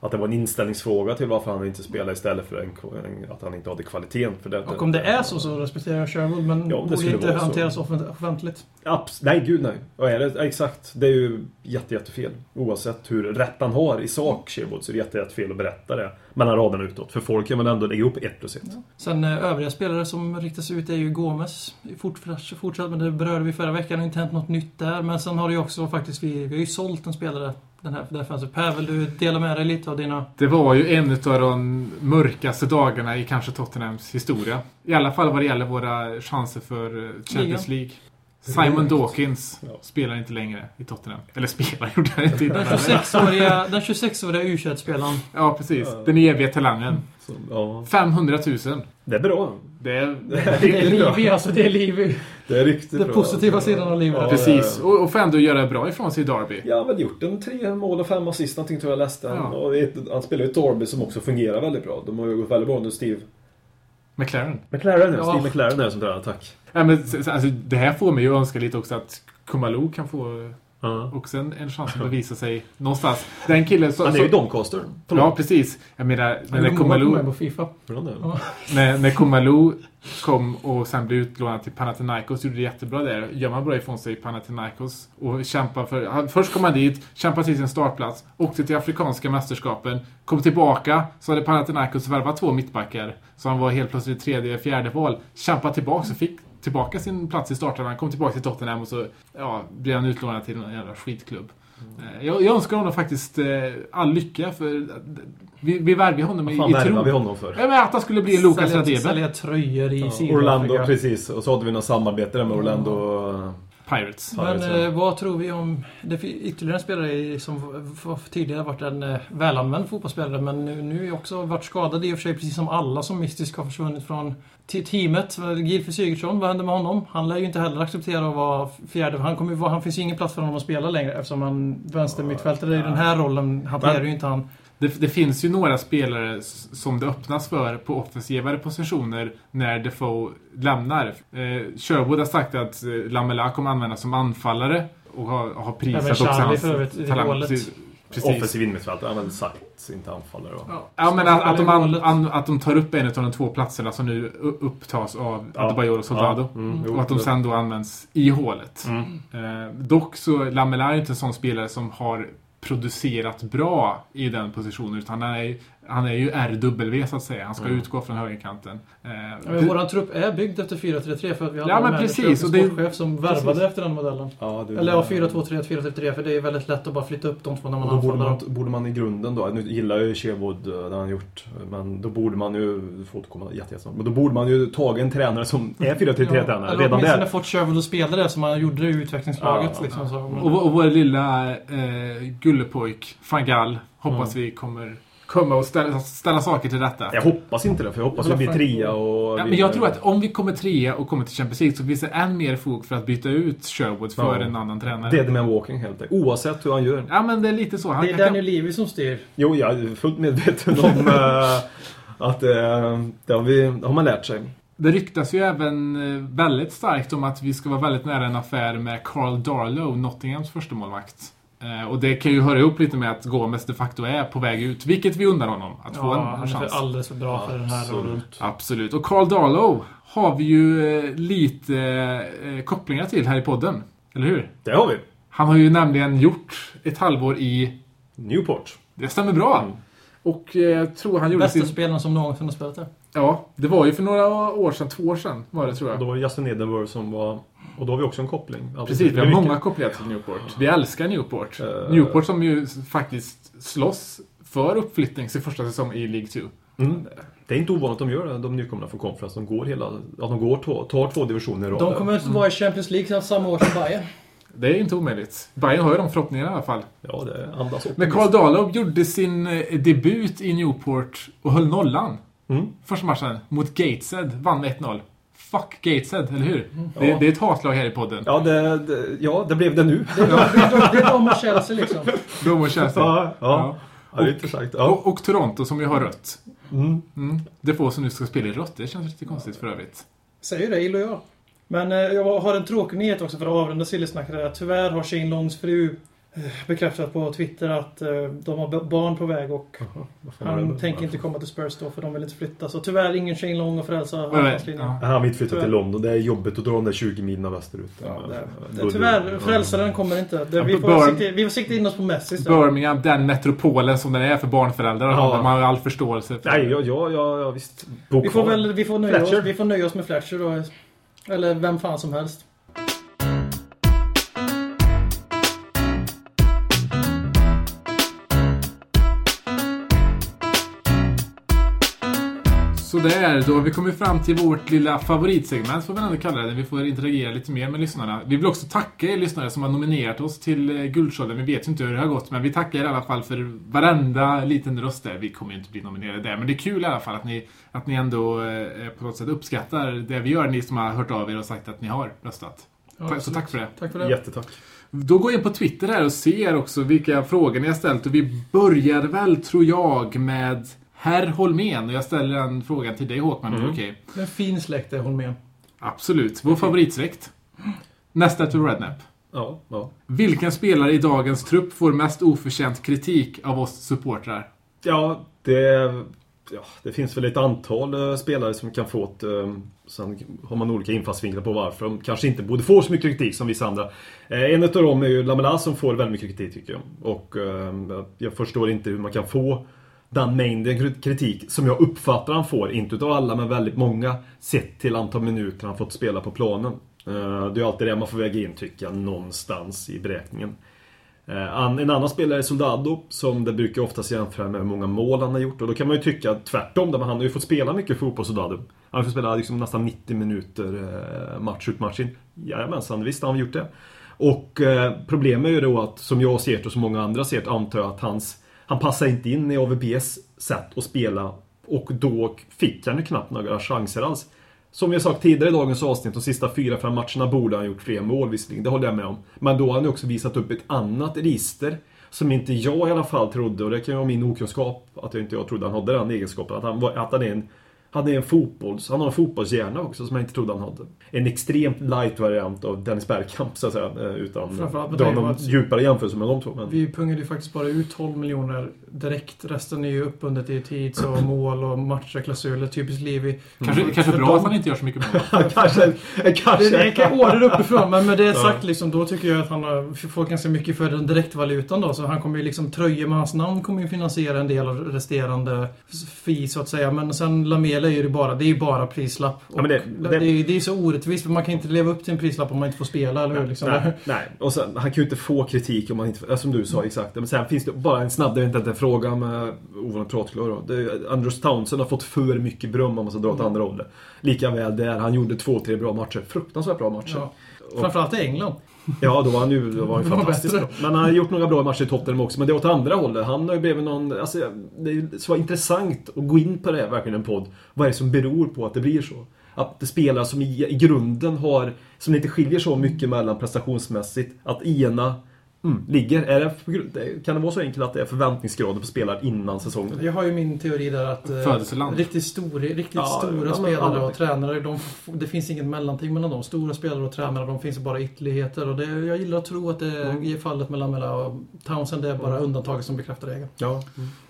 Att det var en inställningsfråga till varför han inte spelade istället för en, att han inte hade kvaliteten för det. Och om det är så så respekterar jag Sherwood men Ja, det borde inte så. hanteras offent- offentligt. Abs- nej, gud nej. Är det, exakt. Det är ju jätte, jättefel. Oavsett hur rätt han har i sak, Sherwood, så är det jätte, jättefel att berätta det. Mellan raderna utåt. För folk kan väl ändå lägga upp ett plus ett. Sen eh, övriga spelare som riktas ut är ju Gomes. Fortsatt, fortsatt men det berörde vi förra veckan. Det har inte hänt något nytt där. Men sen har det ju också faktiskt, vi, vi har ju sålt en spelare den här, fönstret. Per, vill du dela med dig lite av dina... Det var ju en av de mörkaste dagarna i kanske Tottenhams historia. I alla fall vad det gäller våra chanser för Champions League. Simon Dawkins Ja. spelar inte längre i Tottenham. Eller spelar gjorde han inte innan. Den 26-åriga, den 26-åriga u spelaren Ja, precis. Ja. Den eviga talangen. Så, ja. 500 000. Det är bra. Det är... Det är Livi alltså, det är Livi. Det är riktigt Den bra. positiva sidan av livet. Ja, Precis. ja. Och, och får ändå göra bra ifrån sig i Derby. Jag har väl gjort en tre mål och fem assist någonting tror jag läste. Ja. Och ett, han spelar ju ett Derby som också fungerar väldigt bra. De har ju gått väldigt bra under Steve McLaren. McLaren. Ja. Ja. Steve McLaren är som tränare, tack. Ja, men, alltså, det här får mig ju önska lite också att Kumalu kan få Ja. också en, en chans att bevisa sig någonstans. Den killen som... Han är ju som- Doncaster. Ja, precis. Jag menar, när Kumalu... med på Fifa. När, när Kumalu kom och sen blev utlånad till Panathinaikos gjorde det jättebra där. Gör man bra ifrån sig i Panathinaikos och kämpar för... Först kom han dit, kämpade till sin startplats, åkte till Afrikanska mästerskapen, kom tillbaka, så hade Panathinaikos värvat två mittbackar. Så han var helt plötsligt tredje, fjärde val. Kämpade tillbaka och fick tillbaka sin plats i starten. Han kom tillbaka till Tottenham och så ja, blev han utlånad till en jävla skitklubb. Eh, Jag, jag önskar honom faktiskt eh, all lycka för att- vi, vi värvade honom i, Vad fan i värvar vi tro. honom för? Ja, men att han skulle bli en Sälja- Radebe. Sälja tröjor i Ja. Orlando, precis. Och så hade vi något samarbete där med Orlando. Pirates. Men eh, vad tror vi om... Det ytterligare en spelare i- som tidigare varit en eh, välanvänd fotbollsspelare men nu, nu är också varit skadad i och för sig precis som alla som mystiskt har försvunnit från teamet. Gilfie Sigurdsson, vad händer med honom? Han lär ju inte heller acceptera att vara fjärde. Han, kommer, han finns ju ingen plats för honom att spela längre eftersom han vänstermittfältare i den här rollen hanterar ju inte han. Det, det finns ju några spelare som det öppnas för på offensivare positioner när Defoe lämnar. Eh, Sherwood har sagt att eh, Lamela kommer användas som anfallare och har, har prisat Även också hans talang. Precis. Offensiv innermittfältare, väl sagt, inte anfallare då. Ja, Ja, men att, att, de an, an, att de tar upp en av de två platserna som nu upptas av Ja. Adebayor och Soldado. Ja, mm, och att de sen då används i hålet. Mm. Eh, dock så Lamela är ju inte en sån spelare som har producerat bra i den positionen. Utan han är, han är ju RW så att säga. Han ska Mm. utgå från högerkanten. Eh, Ja, men våran trupp är byggd efter 4-3-3 för att vi hade Ja, en men precis, och och det- sportchef som värvade precis. efter den modellen. Ja, du, Eller ja, 4-2-3, 4-3 för det är väldigt lätt att bara flytta upp de två när man Och då borde anfaller man, dem. borde man i grunden då, nu gillar jag ju Sherwood, eh, det han gjort, men då borde man ju, får återkomma jättesnart, men då borde man ju tagit en tränare som är 4-3-3-tränare eller redan åtminstone där. fått Sherwood att spela det som han gjorde det i utvecklingslaget. Ja, liksom, så. Och, vår- och vår lilla eh, gullepojk, Fangal, hoppas vi kommer komma och ställa, ställa saker till rätta. Jag hoppas inte det, för jag hoppas vi blir trea och... Ja, vi- men jag tror att om vi kommer trea och kommer till Champions League så finns det än mer fog för att byta ut Sherwood för Ja. en annan tränare. Dead man walking helt enkelt. Oavsett hur han gör. Ja, men det är lite så. Han, Det är han kan- Daniel Levy som styr. Jo, jag är fullt medveten om eh, att eh, det har, vi, det har man lärt sig. Det ryktas ju även eh, väldigt starkt om att vi ska vara väldigt nära en affär med Carl Darlow, Nottinghams första målvakt. Eh, och det kan ju höra ihop lite med att Gomes de facto är på väg ut, vilket vi undrar honom att få Ja, en, han en är för chans. alldeles för bra för den här rollen. Absolut. Och Carl Darlow har vi ju eh, lite eh, kopplingar till här i podden. Eller hur? Det har vi. Han har ju nämligen gjort ett halvår i... Newport. Det stämmer bra. Mm. Och eh, jag tror han gjorde Bästa sin... spelaren som någonsin har spelat där. Ja, det var ju för några år sedan, två år sedan var det tror Och jag. då var det Justin Edenworth som var... Och då har vi också en koppling. Alltså, Precis, vi det har är många kopplingar till Newport. Vi älskar Newport. Eh. Newport som ju faktiskt slåss för uppflyttning sin första säsong i League 2. Mm. Det är inte ovanligt att de gör det, de nykomlingarna från Conference. De går hela... Att de går två, tar två divisioner i rad. De kommer att vara i Champions League samma år som Bayern. Det är inte omöjligt. Bayern har ju de förhoppningarna i alla fall. Ja, det andas optimism. Men Carl Darlow gjorde sin eh, debut i Newport och höll nollan. Mm. Första matchen mot Gateshead. Vann med 1-0. Fuck Gateshead, eller hur? Det, Ja. det är ett hatlag här i podden. Ja det, det, ja, det blev det nu. Det är de- de och Chelsea liksom. De och Chelsea. Ja, ja. ja. det är Och- intressant. Ja. Och, och Toronto som ju har rött. Mm. Mm. Det får som nu ska spela i rött. Det känns lite konstigt för övrigt. Säger det, illojal. Men eh, jag har en tråkig nyhet också för att avrunda Sillesnacket. Tyvärr har Shane Longs fru bekräftat på Twitter att eh, de har barn på väg och han tänker inte komma till Spurs då för de vill inte flytta. Så tyvärr ingen Shane Long och frälsa Nej, nej. anfallslinjen. Ja. Han vill inte flytta till. London. Det är jobbigt att dra de där 20 milen västerut. Ja, det, det, tyvärr, frälsaren kommer inte. Det, vi, får sikta, vi får sikta in oss på Messi istället. Birmingham, den metropolen som den är för barnföräldrar. Ja. Man har all förståelse för. Nej, ja, ja, ja, visst. Vi får väl vi får nöja, oss, vi får nöja oss med Fletcher då. Eller vem fan som helst. Sådär, då har vi kommit fram till vårt lilla favoritsegment får vi ändå kalla det. Vi får interagera lite mer med lyssnarna. Vi vill också tacka er lyssnare som har nominerat oss till eh, Guldskölden. Vi vet ju inte hur det har gått, men vi tackar er i alla fall för varenda liten röst där. Vi kommer ju inte bli nominerade där, men det är kul i alla fall att ni, att ni ändå eh, på något sätt uppskattar det vi gör, ni som har hört av er och sagt att ni har röstat. Ja, så tack för det. Tack för det. Jättetack. Då går jag in på Twitter här och ser också vilka frågor ni har ställt. Och vi börjar väl, tror jag, med Herr Holmén. Och jag ställer den frågan till dig Håkman, är okej? Det är en fin släkt det, håll med. Absolut. Vår favoritsläkt. Nästa till Rednap. Ja, ja. Vilken spelare i dagens trupp får mest oförtjänt kritik av oss supportrar? Ja, det, ja, det finns väl ett antal eh, spelare som kan få ett... eh, sen har man olika infallsvinklar på varför de kanske inte borde få så mycket kritik som vissa andra. Eh, en av dem är ju Lamela som får väldigt mycket kritik tycker jag. Och jag förstår inte hur man kan få den mängden kritik som jag uppfattar han får, inte utav alla men väldigt många, sett till antal minuter han fått spela på planen. Eh, det är alltid det man får väga in tycker jag, någonstans i beräkningen. Eh, en annan spelare är Soldado, som det brukar oftast jämföra med hur många mål han har gjort. Och då kan man ju tycka tvärtom, där han har ju fått spela mycket fotboll, Soldado. Han har fått spela liksom nästan 90 minuter eh, match ut match in. Jajamensan, visst har han gjort det. Och problemet är ju då att, som jag ser det och som många andra ser det, antar jag att hans, han passade inte in i AVBs sätt att spela. Och då fick han ju knappt några chanser alls. Som vi har sagt tidigare i dagens avsnitt, de sista 4-5 matcherna borde han gjort fler mål visserligen, det håller jag med om. Men då har han ju också visat upp ett annat register som inte jag i alla fall trodde, och det kan ju vara min okunskap, att jag inte jag trodde han hade den egenskapen. Att han, var, att han är en han är en fotbolls... Han har en fotbollshjärna också som jag inte trodde han hade. En extremt light variant av Dennis Bergkamp så att säga. eh, Utan Framförallt med dra någon att- djupare jämförelse med de två. Men... Vi pungade ju faktiskt bara ut 12 miljoner direkt. Resten är ju uppbundet i tids och mål och matcher, klausuler. Typiskt Levi. Kanske, Mm. kanske bra de- att han inte gör så mycket mål. kanske... kanske. Det är kan order uppifrån, men med det sagt liksom, då tycker jag att han har fått ganska mycket för den direktvalutan då. Så han kommer ju liksom, tröjor med hans namn kommer ju finansiera en del av resterande fee så att säga. Men sen Lamela är ju bara, det är ju bara prislapp. Ja, det- det- det, är, det är så orättvist, för man kan inte leva upp till en prislapp om man inte får spela, eller hur? Liksom. Nej, nej. Och sen, han kan ju inte få kritik om man inte... ja, Som du sa, exakt. Men sen finns det bara en snabb, det är inte en fråga med ovanligt. Det- Andrews Townsend har fått för mycket beröm om man ska dra åt andra hållet. Likaväl där, han gjorde två, tre bra matcher. Fruktansvärt bra matcher. Ja. Framförallt i England. Ja, då var han ju då var han ju Det var fantastisk bättre. bra. Men han har gjort några bra matcher i Tottenham också. Men det är åt andra hållet. Han har ju blivit någon... Alltså, det är ju så intressant att gå in på det här, verkligen en podd. Vad är det som beror på att det blir så? Att det spelar som i, i grunden har... Som inte skiljer så mycket mellan prestationsmässigt. Att ena mm, ligger. Är det, kan det vara så enkelt att det är förväntningsgraden på spelare innan säsongen? Jag har ju min teori där att eh, Födelseland. riktigt, stor, riktigt Ja, stora ja, spelare och tränare, de, det finns inget mellanting mellan dem. Stora spelare och tränare, de finns bara ytterligheter. Och det, jag gillar att tro att det Mm. i fallet med Lamela och Townsend det är bara undantaget som bekräftar regeln. Ja.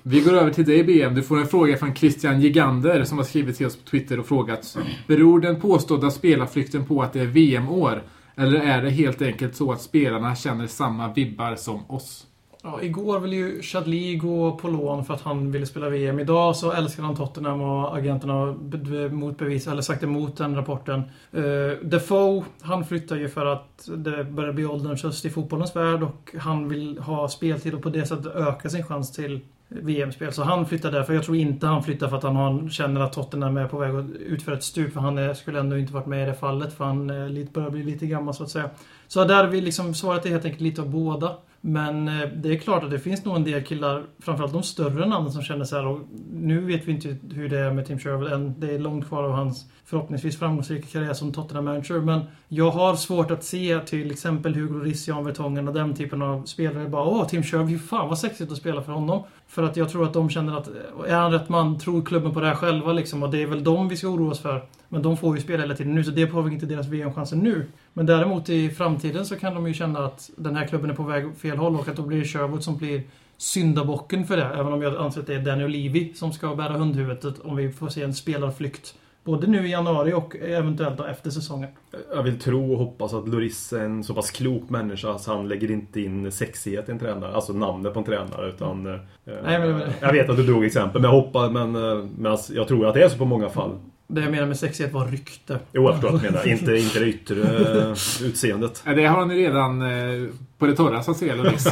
Vi går över till dig BM. Du får en fråga från Christian Gigander som har skrivit till oss på Twitter och frågat Beror den påstådda spelarflykten på att det är VM-år? Eller är det helt enkelt så att spelarna känner samma vibbar som oss? Ja, igår ville ju Chadli gå på lån för att han ville spela VM. Idag så älskar han Tottenham och agenterna har eller sagt emot den rapporten. Uh, Defoe, han flyttar ju för att det börjar bli ålderns höst i fotbollens värld och han vill ha speltid och på det sättet öka sin chans till VM-spel. Så han flyttar därför. Jag tror inte han flyttar för att han har, känner att Tottenham är på väg att utföra ett stup. För han är, skulle ändå inte varit med i det fallet. För han eh, börjar bli lite gammal så att säga. Så där har vi liksom, svaret är helt enkelt lite av båda. Men eh, det är klart att det finns nog en del killar, framförallt de större namnen som känner så här. Och nu vet vi inte hur det är med Tim Sherwood än. Det är långt kvar av hans förhoppningsvis framgångsrika karriär som Tottenham-manager. Men jag har svårt att se till exempel Hugo Riss, Jan Vertongen och den typen av spelare bara Åh, Tim Sherwood, fan vad sexigt att spela för honom. För att jag tror att de känner att, är han rätt man? Tror klubben på det här själva liksom? Och det är väl dem vi ska oroa oss för. Men de får ju spela hela tiden nu, så det påverkar inte deras VM-chanser nu. Men däremot i framtiden så kan de ju känna att den här klubben är på väg åt fel håll och att då blir det Sherwood som blir syndabocken för det. Även om jag anser att det är Daniel Levy som ska bära hundhuvudet om vi får se en spelarflykt. Både nu i januari och eventuellt efter säsongen. Jag vill tro och hoppas att Loris är en så pass klok människa så han lägger inte in sexighet i en tränare, alltså namnet på en tränare utan... eh, Nej, men- Jag vet att du drog exempel, men jag hoppas, men, eh, men alltså, jag tror att det är så på många fall. Det jag menar med sexighet var rykte. Jo, jag förstår vad du menar. Inte, inte det yttre eh, utseendet. Ja, Det har han ju redan eh, på det torra så att säga, Loris.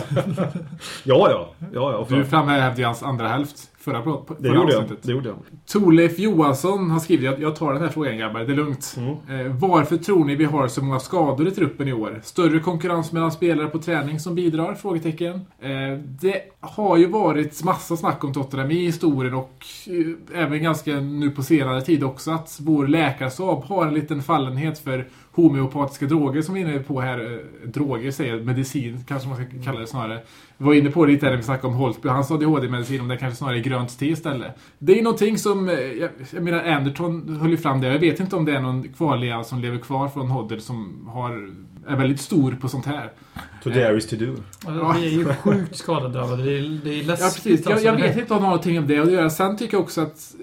Ja, ja. ja, ja Du framhävde ju hans andra hälft förra, på, det, förra gjorde jag. avsnittet. det gjorde jag. Torleif Johansson har skrivit, jag, jag tar den här frågan grabbar, det är lugnt. Mm. Eh, varför tror ni vi har så många skador i truppen i år? Större konkurrens mellan spelare på träning som bidrar? Frågetecken. Eh, det har ju varit massa snack om Tottenham i historien och eh, även ganska nu på senare tid också att vår läkarstab har en liten fallenhet för homeopatiska droger som vi är inne på här. Eh, droger säger medicin kanske man ska kalla det snarare. Vi var inne på det lite när vi snackade om Holtby, hans ADHD-medicin, om det kanske snarare är grönt te istället. Det är någonting som, eh, jag, jag menar Anderton höll ju fram det, jag vet inte om det är någon kvarleva som lever kvar från Hoddle som har, är väldigt stor på sånt här. To dare is to do. Alltså, Vi är ju sjukt skadedrabbade. Det är, det är Ja, läskigt. precis. Jag, alltså. jag vet inte om någonting med det att göra. Sen tycker jag också att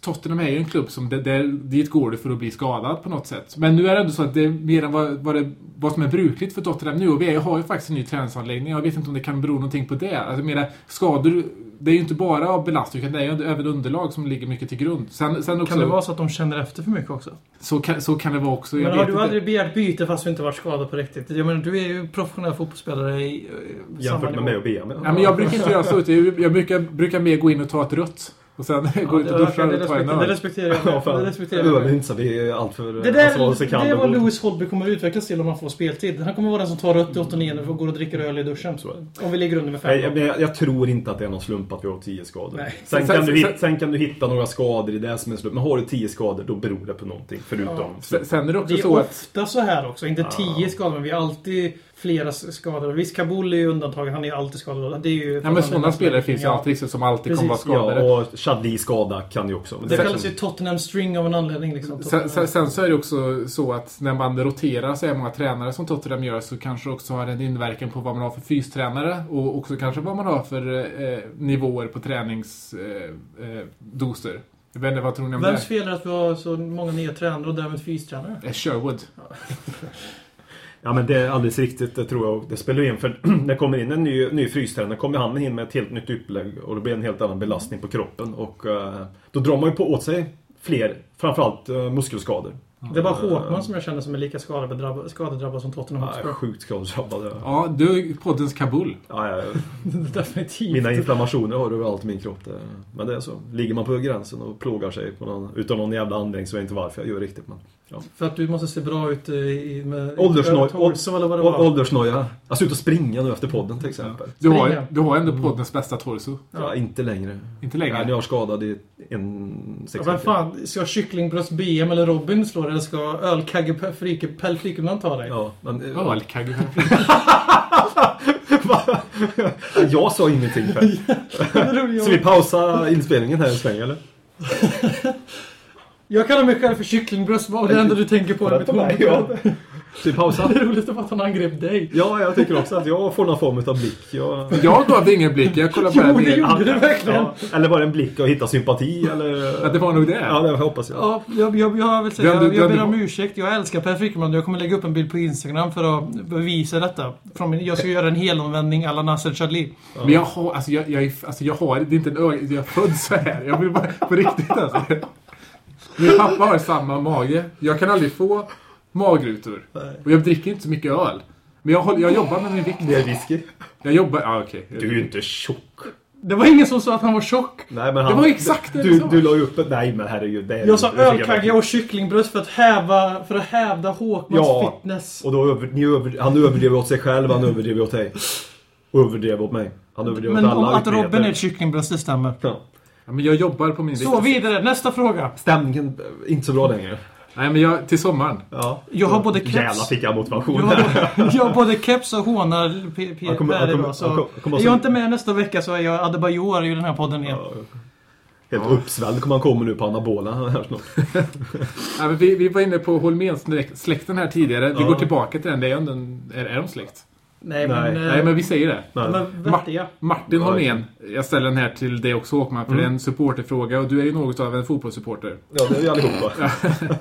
Tottenham är ju en klubb som, där, där, dit går det för att bli skadad på något sätt. Men nu är det ändå så att det är mer än vad, vad, det, vad som är brukligt för Tottenham nu. Och vi är- har ju faktiskt en ny träningsanläggning. Jag vet inte om det kan bero någonting på det. Alltså, menar, skador, det är ju inte bara av belastning, utan det är ju även underlag som ligger mycket till grund. Sen, sen också, Kan det vara så att de känner efter för mycket också? så, kan, så kan det vara också. Jag Men vet har du aldrig begärt byte fast du inte varit skadad på riktigt? Jag menar, du är ju professionell fotbollsspelare i eh, Jämfört med mig och BM. Ja, men jag brukar inte göra så. jag brukar, brukar mer gå in och ta ett rött. Och sen gå ut och det, duscha det, och ta en respekterar, det öl. respekterar jag. Ja, det respekterar Jag inte så vi är alltför Det där ansvarslösa det är vad Lewis Holby kommer att utvecklas till om han får speltid. Han kommer att vara den som tar rött i 89 och går och dricker öl i duschen. Det. Om vi ligger under med Nej, 5 jag, jag, jag tror inte att det är någon slump att vi har 10 skador. Nej. Sen, Sen- kan du, sen- kan du hitta några skador i det som är slump. Men har du 10 skador, då beror det på någonting. Förutom... Sen, sen är det också Det är så att... ofta så här också. Inte 10 skador, men vi har alltid flera skador. Visst, Kabul är ju undantagen. Han är ju alltid skadad. Det är ju... Ja, men sådana spelare finns ju alltid liksom, som alltid kommer vara Precis, skadade. Ja, och Chadli skada kan ju också. Det kallas ju Tottenham String av en anledning. Liksom. Sen, sen, sen så är det också så att när man roterar så är många tränare som Tottenham gör så kanske också har en inverkan på vad man har för fystränare och också kanske vad man har för eh, nivåer på träningsdoser. Eh, doser. jag vet inte, vad tror ni om Vems det? fel är att vi har så många nya tränare och därmed fystränare? Eh, Sherwood. Ja men det är alldeles riktigt, det tror jag. Det spelar ju in för när det kommer in en ny, ny frystränare kommer han in med ett helt nytt upplägg och det blir en helt annan belastning på kroppen och eh, då drar man ju på åt sig fler, framförallt eh, muskelskador. Det är bara Håkman som jag känner som är lika skadedrabbad, skadedrabbad som Tottenham Ja, Hotspur. sjukt skadedrabbad. Ja. Ja, du är poddens Kabul. Ja, ja, Definitivt. mina inflammationer har du överallt i min kropp. det- Men det är så. Ligger man på gränsen och plågar sig på någon, utan någon jävla anledning så vet jag inte varför jag gör riktigt. Men, ja. För att du måste se bra ut eh, i, med... Åldersnoj- Torso eller vad det var. Åldersnoja. Jag ska ut och springa nu efter podden till exempel. Du har, du har ändå poddens bästa torso. Ja, inte längre. Inte Nej, längre. jag är skadad i en sex Ja, vem fan, ska kycklingbröst BM eller Robin slå dig eller ska ölkagge Frikeman ta dig? Ja, men... eh, Ja, Kagge. jag sa ingenting Per. Så vi pausar inspelningen här en sväng eller? Jag kallar mig själv för kycklingbröst. Vad är det enda du tänker på? På mig, ja. Så vi pausar? Det roligaste var att han angrep dig. Ja, jag tycker också att jag får någon form av blick. Jag... Jag gav dig ingen blick. Jag kollade bara Jo, det gjorde du verkligen. Ja, eller var det en blick och hitta sympati eller? Ja, det var nog det. Ja, det hoppas jag. Ja, jag, jag, jag vill säga, jag, ber om ursäkt. Jag älskar Per Frikeman och jag kommer lägga upp en bild på Instagram för att bevisa detta. Min, jag ska göra en helomvändning alla Nasser Chadli. Men jag har, alltså jag, jag, är- alltså jag har, det är inte en öga, jag är född så här. Jag vill bara, på riktigt alltså. Min pappa har samma mage. Jag kan aldrig få magrutor. Och jag dricker inte så mycket öl. Men jag, håller, jag jobbar med min vikt. Det är whisky. Jag jobbar, ja okej. Du är ju inte tjock. Det var ingen som sa att han var tjock. Nej, men han, Det var exakt det du, du la ju upp ett... Nej, men herregud. Det är, Jag sa ölkagge och kycklingbröst för att häva, för att hävda Håkmans Ja. fitness. Och då över, ni över, han överdrev åt sig själv, han överdrev åt dig. Och överdrev åt mig. Han överdrev Men åt alla om att Robin är ett kycklingbröst, det stämmer. Ja. Ja, men jag jobbar på min. Så vidare, nästa fråga. Stämningen är inte så bra längre. Nej men jag, till sommaren. Ja. Jag har både keps- Jävlar fick jag motivation. Jag har, jag har både keps och hånar P- P- Han kommer- Per idag, så kommer Är så- jag inte med nästa vecka så är jag Adebayor i den här podden igen. Ja. Helt uppsvälld kommer han komma nu på anabola här snart. Ja, men vi, vi var inne på Holmén-släkten här tidigare. Vi Ja. går tillbaka till den. Det är, en, är, är de släkt? Nej, Nej. men... eh, Nej, men vi säger det. Nej. men. Martin Ja, Holmén, jag ställer den här till dig också Håkman, för Mm. det är en supporterfråga och du är ju något av en fotbollssupporter. Ja, det är vi allihopa.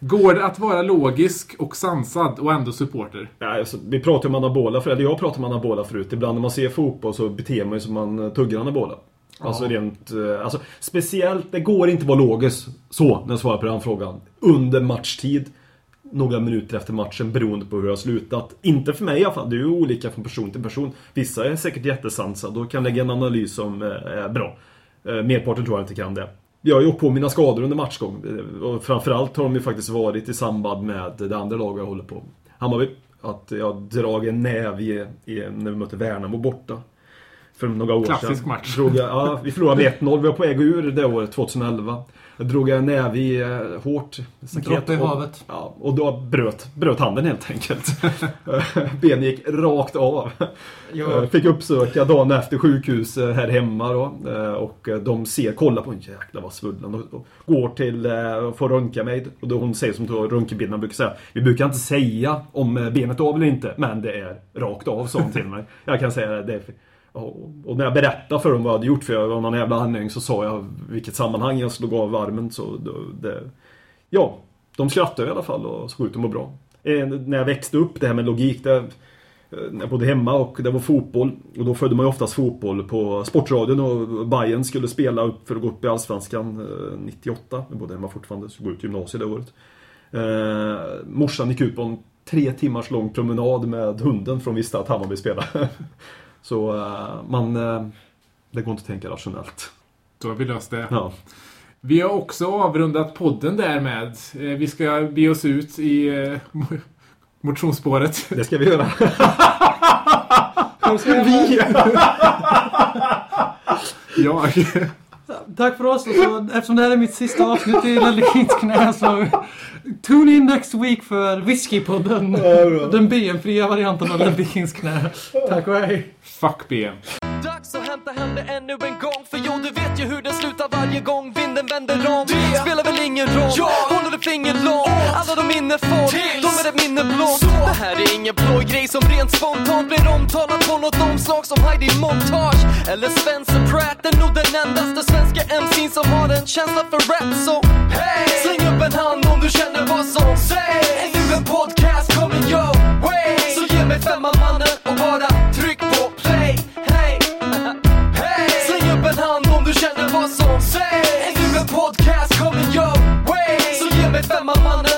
Går det att vara logisk och sansad och ändå supporter? Ja, alltså, vi pratade om anabola för eller jag pratade om anabola förut. Ibland när man ser fotboll så beter man ju som man eh, tuggar anabola. Alltså rent... eh, Alltså, speciellt, det går inte att vara logisk så, när jag svarar på den frågan. Under matchtid. Några minuter efter matchen beroende på hur det har slutat. Inte för mig i alla fall, det är ju olika från person till person. Vissa är säkert jättesansade och kan lägga en analys som eh, är bra. Eh, Merparten tror jag inte kan det. Jag har ju åkt på mina skador under matchgång. Eh, Och framförallt har de ju faktiskt varit i samband med det andra laget jag håller på. Hammarby. Att jag dragit en näv i, i, när vi mötte Värnamo borta. För några år Klassisk sedan. match. Drog jag, ja, vi förlorade med 1-0. Vi var på väg ur det året, 2011. Jag drog en näve i eh, hårt. staket. Droppe i Och- havet. Ja, och då bröt, bröt handen helt enkelt. Benet gick rakt av. Ja. Fick uppsöka dagen efter sjukhus eh, här hemma då. Eh, Och eh, de ser, kollar på en jäkla vad svullen. Och går till eh, får röntga mig. Och då hon säger som röntgenbilderna brukar säga. Vi brukar inte säga om eh, benet är av eller inte. Men det är rakt av, sa hon till mig. Jag kan säga det och när jag berättade för dem vad jag hade gjort för jag var någon jävla anledning så sa jag vilket sammanhang jag slog av armen. Så det, ja, de skrattade i alla fall och såg ut att må bra. Eh, när jag växte upp, det här med logik, det, när jag bodde hemma och det var fotboll. Och då följde man ju oftast fotboll på Sportradion och Bayern skulle spela upp för att gå upp i Allsvenskan eh, 98. Jag bodde hemma fortfarande, så jag ut gymnasiet det året. Eh, morsan gick ut på en tre timmars lång promenad med hunden för hon visste att Hammarby spelade. så eh, man... Eh, det går inte att tänka rationellt. Då har vi löst det. Ja. Vi har också avrundat podden därmed. Eh, Vi ska be oss ut i mo- motionsspåret. Det ska vi göra. Vi! Jag. Tack för oss. Så, eftersom det här är mitt sista avsnitt i Ledley Kings knä så tune in next week för Whiskypodden. Den BM-fria varianten av Ledley Kings knä. Tack och hej. Fuck BM. Dags att hämta hem det ännu en gång För jo, du vet ju hur det slutar varje gång vinden vänder om. Det spelar väl ingen roll, jag håller ett finger långt? Alla de minne får, de är ett minne blått Det här är ingen blå grej som rent spontant blir omtalad på något omslag som Heidi Montage. Eller Svensson Pratt är nog den endaste svenska MC'n som har en känsla för rap. Så hey! släng upp en hand om du känner vad som sägs. Ännu en podcast kommer your way. Så ge mig femman mannen och bara podcast coming your way. So yeah, me fam, I'm